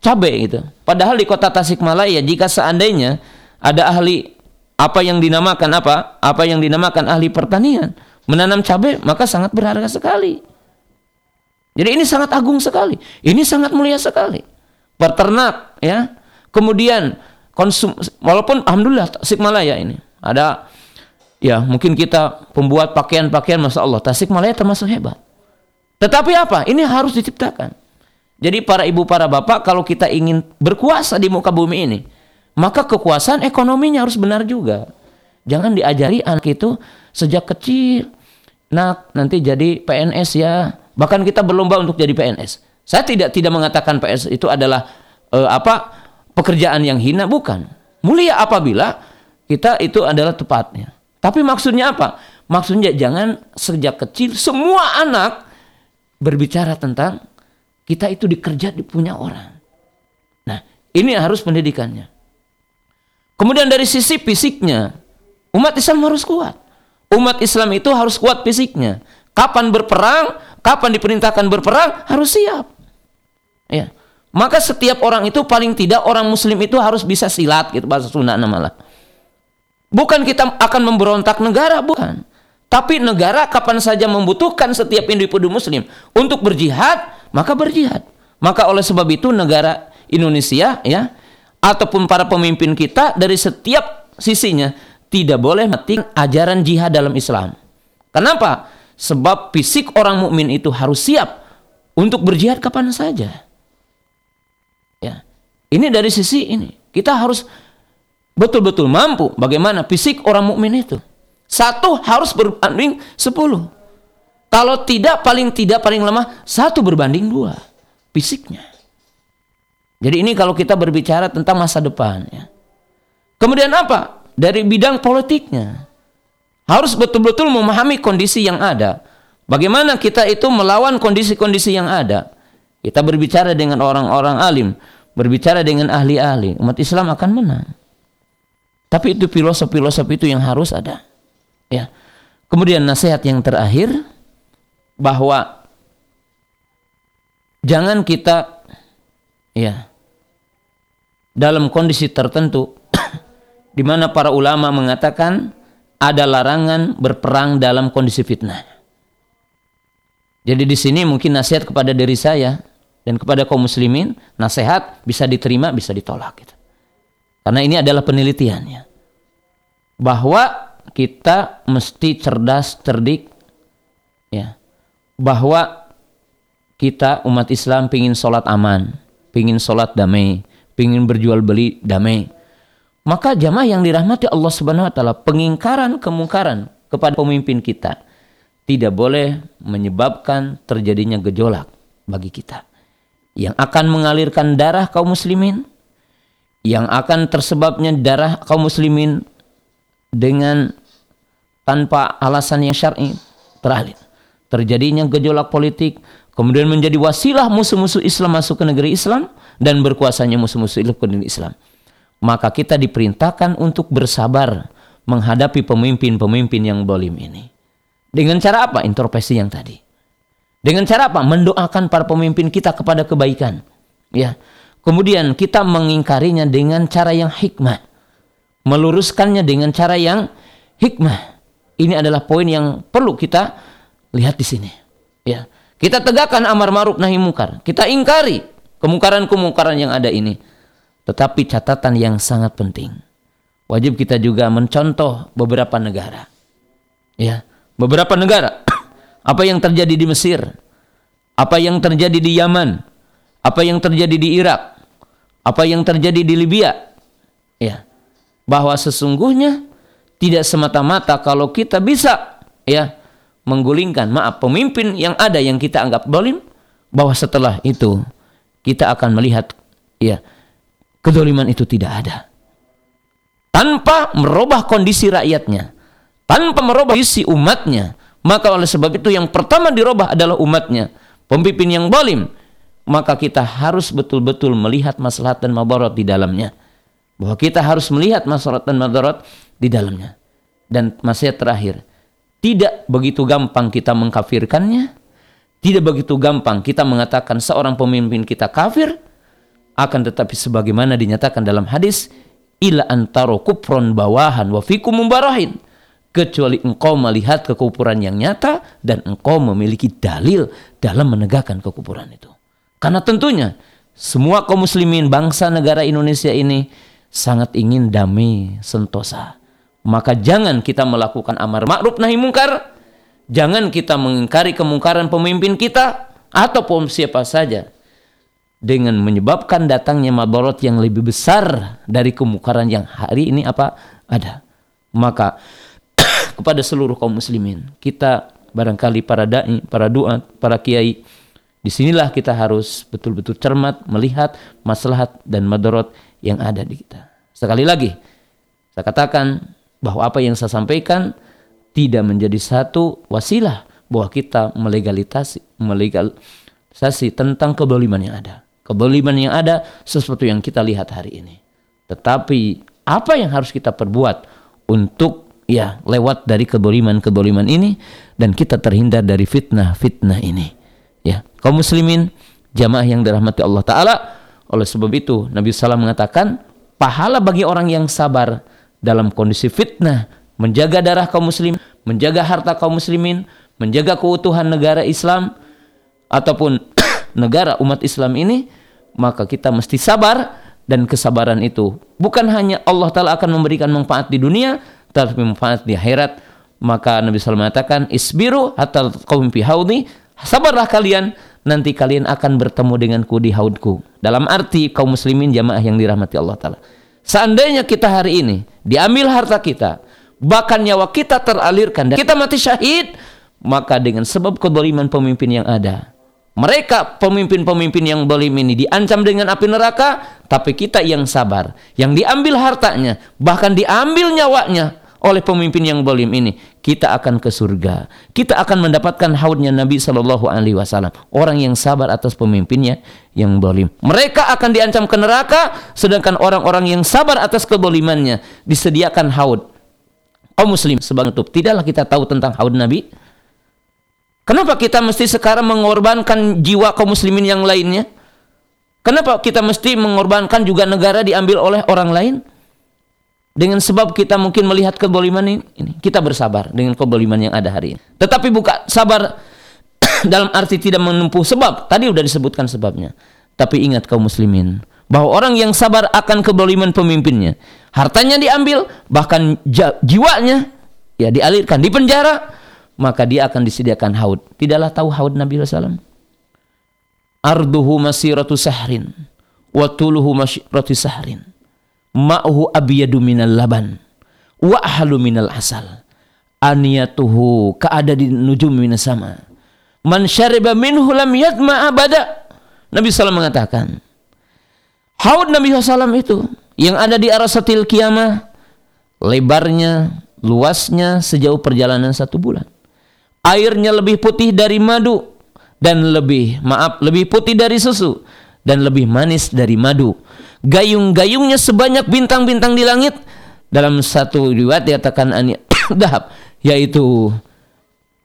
cabai gitu? Padahal di kota Tasikmalaya jika seandainya ada ahli apa yang dinamakan apa? Apa yang dinamakan ahli pertanian menanam cabai maka sangat berharga sekali. Jadi ini sangat agung sekali. Ini sangat mulia sekali. Peternak ya. Kemudian konsum walaupun alhamdulillah Tasikmalaya ini ada ya mungkin kita pembuat pakaian-pakaian Masya Allah Tasikmalaya termasuk hebat. Tetapi apa? Ini harus diciptakan. Jadi para ibu, para bapak, kalau kita ingin berkuasa di muka bumi ini, maka kekuasaan ekonominya harus benar juga. Jangan diajari anak itu sejak kecil. Nak, nanti jadi PNS ya. Bahkan kita berlomba untuk jadi PNS. Saya tidak tidak mengatakan PNS itu adalah uh, apa pekerjaan yang hina, bukan. Mulia apabila kita itu adalah tepatnya. Tapi maksudnya apa? Maksudnya jangan sejak kecil semua anak berbicara tentang kita itu dikerja di punya orang. Nah, ini harus pendidikannya. Kemudian dari sisi fisiknya, umat Islam harus kuat. Umat Islam itu harus kuat fisiknya. Kapan berperang, kapan diperintahkan berperang, harus siap. Ya. Maka setiap orang itu paling tidak orang muslim itu harus bisa silat gitu bahasa Sunda malah. Bukan kita akan memberontak negara, bukan. Tapi negara kapan saja membutuhkan setiap individu muslim untuk berjihad, maka berjihad. Maka oleh sebab itu negara Indonesia ya ataupun para pemimpin kita dari setiap sisinya tidak boleh mati ajaran jihad dalam Islam. Kenapa? Sebab fisik orang mukmin itu harus siap untuk berjihad kapan saja. Ya. Ini dari sisi ini. Kita harus betul-betul mampu bagaimana fisik orang mukmin itu. Satu harus berbanding sepuluh. Kalau tidak paling tidak paling lemah satu berbanding dua fisiknya. Jadi ini kalau kita berbicara tentang masa depan ya. Kemudian apa? Dari bidang politiknya. Harus betul-betul memahami kondisi yang ada. Bagaimana kita itu melawan kondisi-kondisi yang ada. Kita berbicara dengan orang-orang alim, berbicara dengan ahli-ahli, umat Islam akan menang. Tapi itu filosofi-filosofi itu yang harus ada. Ya. Kemudian nasihat yang terakhir bahwa jangan kita ya dalam kondisi tertentu <coughs> di mana para ulama mengatakan ada larangan berperang dalam kondisi fitnah. Jadi di sini mungkin nasihat kepada diri saya dan kepada kaum muslimin, nasihat bisa diterima, bisa ditolak gitu. Karena ini adalah penelitiannya. Bahwa kita mesti cerdas, cerdik, ya, bahwa kita umat Islam pingin sholat aman, pingin sholat damai, pingin berjual beli damai. Maka jamaah yang dirahmati Allah Subhanahu Wa Taala, pengingkaran kemungkaran kepada pemimpin kita tidak boleh menyebabkan terjadinya gejolak bagi kita yang akan mengalirkan darah kaum muslimin yang akan tersebabnya darah kaum muslimin dengan tanpa alasan yang syar'i terakhir. Terjadinya gejolak politik kemudian menjadi wasilah musuh-musuh Islam masuk ke negeri Islam dan berkuasanya musuh-musuh Islam ke negeri Islam. Maka kita diperintahkan untuk bersabar menghadapi pemimpin-pemimpin yang bolim ini. Dengan cara apa? Introspeksi yang tadi. Dengan cara apa? Mendoakan para pemimpin kita kepada kebaikan. Ya kemudian kita mengingkarinya dengan cara yang hikmah meluruskannya dengan cara yang hikmah ini adalah poin yang perlu kita lihat di sini. Ya. Kita tegakkan amar ma'ruf nahi mungkar. Kita ingkari kemungkaran-kemungkaran yang ada ini. Tetapi catatan yang sangat penting. Wajib kita juga mencontoh beberapa negara. Ya, beberapa negara. <coughs> Apa yang terjadi di Mesir? Apa yang terjadi di Yaman? Apa yang terjadi di Irak? Apa yang terjadi di Libya? Ya. Bahwa sesungguhnya tidak semata-mata kalau kita bisa ya menggulingkan maaf pemimpin yang ada yang kita anggap dolim bahwa setelah itu kita akan melihat ya kedoliman itu tidak ada tanpa merubah kondisi rakyatnya tanpa merubah kondisi umatnya maka oleh sebab itu yang pertama dirubah adalah umatnya pemimpin yang dolim maka kita harus betul-betul melihat maslahat dan madarat di dalamnya. Bahwa kita harus melihat maslahat dan madarat di dalamnya. Dan masih terakhir, tidak begitu gampang kita mengkafirkannya, tidak begitu gampang kita mengatakan seorang pemimpin kita kafir, akan tetapi sebagaimana dinyatakan dalam hadis, ila antaro kupron bawahan wa fikum mumbarahin kecuali engkau melihat kekufuran yang nyata dan engkau memiliki dalil dalam menegakkan kekufuran itu. Karena tentunya semua kaum muslimin bangsa negara Indonesia ini sangat ingin damai sentosa. Maka jangan kita melakukan amar ma'ruf nahi mungkar, jangan kita mengingkari kemungkaran pemimpin kita ataupun siapa saja dengan menyebabkan datangnya madorot yang lebih besar dari kemungkaran yang hari ini apa ada. Maka <coughs> kepada seluruh kaum muslimin. Kita barangkali para dai, para doa, para kiai, di sinilah kita harus betul-betul cermat melihat maslahat dan madarat yang ada di kita. Sekali lagi, saya katakan bahwa apa yang saya sampaikan tidak menjadi satu wasilah bahwa kita melegalisasi, melegalisasi tentang keboliman yang ada. Keboliman yang ada sesuatu yang kita lihat hari ini. Tetapi apa yang harus kita perbuat untuk ya lewat dari kedoliman-kedoliman ini dan kita terhindar dari fitnah-fitnah ini. Ya, kaum muslimin jamaah yang dirahmati Allah taala. Oleh sebab itu Nabi SAW mengatakan pahala bagi orang yang sabar dalam kondisi fitnah menjaga darah kaum muslim, menjaga harta kaum muslimin, menjaga keutuhan negara Islam ataupun <clears throat> negara umat Islam ini, maka kita mesti sabar dan kesabaran itu. Bukan hanya Allah taala akan memberikan manfaat di dunia tapi manfaat di akhirat. Maka Nabi SAW mengatakan isbiru hatta qaum fi sabarlah kalian nanti kalian akan bertemu denganku di haudku. Dalam arti kaum muslimin jamaah yang dirahmati Allah taala. Seandainya kita hari ini diambil harta kita bahkan nyawa kita teralirkan dan kita mati syahid maka dengan sebab kedoliman pemimpin yang ada mereka pemimpin-pemimpin yang dolim ini diancam dengan api neraka, tapi kita yang sabar, yang diambil hartanya, bahkan diambil nyawanya oleh pemimpin yang dolim ini, kita akan ke surga. Kita akan mendapatkan haudnya Nabi Shallallahu Alaihi Wasallam. Orang yang sabar atas pemimpinnya yang dolim. Mereka akan diancam ke neraka, sedangkan orang-orang yang sabar atas kebolimannya disediakan haud. Oh muslim sebagai tutup, tidaklah kita tahu tentang haud Nabi? Kenapa kita mesti sekarang mengorbankan jiwa kaum muslimin yang lainnya? Kenapa kita mesti mengorbankan juga negara diambil oleh orang lain? Dengan sebab kita mungkin melihat keboliman ini, kita bersabar dengan keboliman yang ada hari ini. Tetapi bukan sabar <coughs> dalam arti tidak menempuh sebab. Tadi sudah disebutkan sebabnya. Tapi ingat kaum muslimin, bahwa orang yang sabar akan keboliman pemimpinnya, hartanya diambil, bahkan jiwanya ya dialirkan di penjara, maka dia akan disediakan haud. Tidaklah tahu haud Nabi SAW? Arduhu masiratu sahrin wa tuluhu masiratu sahrin ma'uhu abiyadu minal laban. Wa ahlu minal asal. Aniyatuhu ka'adadi nujum minas sama. Man syariba minhu lam yadma abada. Nabi SAW mengatakan haud Nabi SAW itu yang ada di arasatil kiamah lebarnya luasnya sejauh perjalanan satu bulan. Airnya lebih putih dari madu dan lebih maaf lebih putih dari susu dan lebih manis dari madu. Gayung-gayungnya sebanyak bintang-bintang di langit. Dalam satu riwayat dikatakan <coughs> dahab yaitu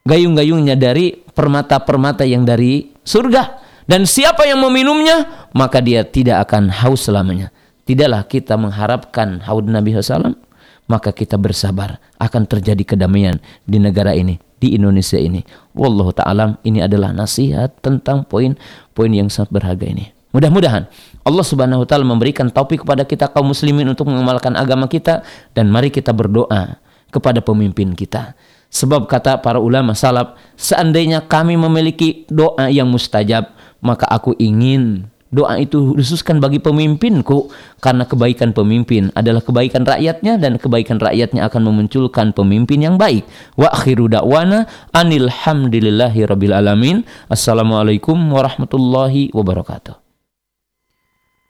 gayung-gayungnya dari permata-permata yang dari surga. Dan siapa yang meminumnya, maka dia tidak akan haus selamanya. Tidaklah kita mengharapkan haud Nabi SAW, maka kita bersabar akan terjadi kedamaian di negara ini di Indonesia ini. Wallahu ta'ala ini adalah nasihat tentang poin-poin yang sangat berharga ini. Mudah-mudahan Allah Subhanahu wa taala memberikan taufik kepada kita kaum muslimin untuk mengamalkan agama kita dan mari kita berdoa kepada pemimpin kita. Sebab kata para ulama salaf, seandainya kami memiliki doa yang mustajab, maka aku ingin doa itu khususkan bagi pemimpinku karena kebaikan pemimpin adalah kebaikan rakyatnya dan kebaikan rakyatnya akan memunculkan pemimpin yang baik. Wa akhiru da'wana anil hamdulillahi rabbil alamin. Assalamualaikum warahmatullahi wabarakatuh.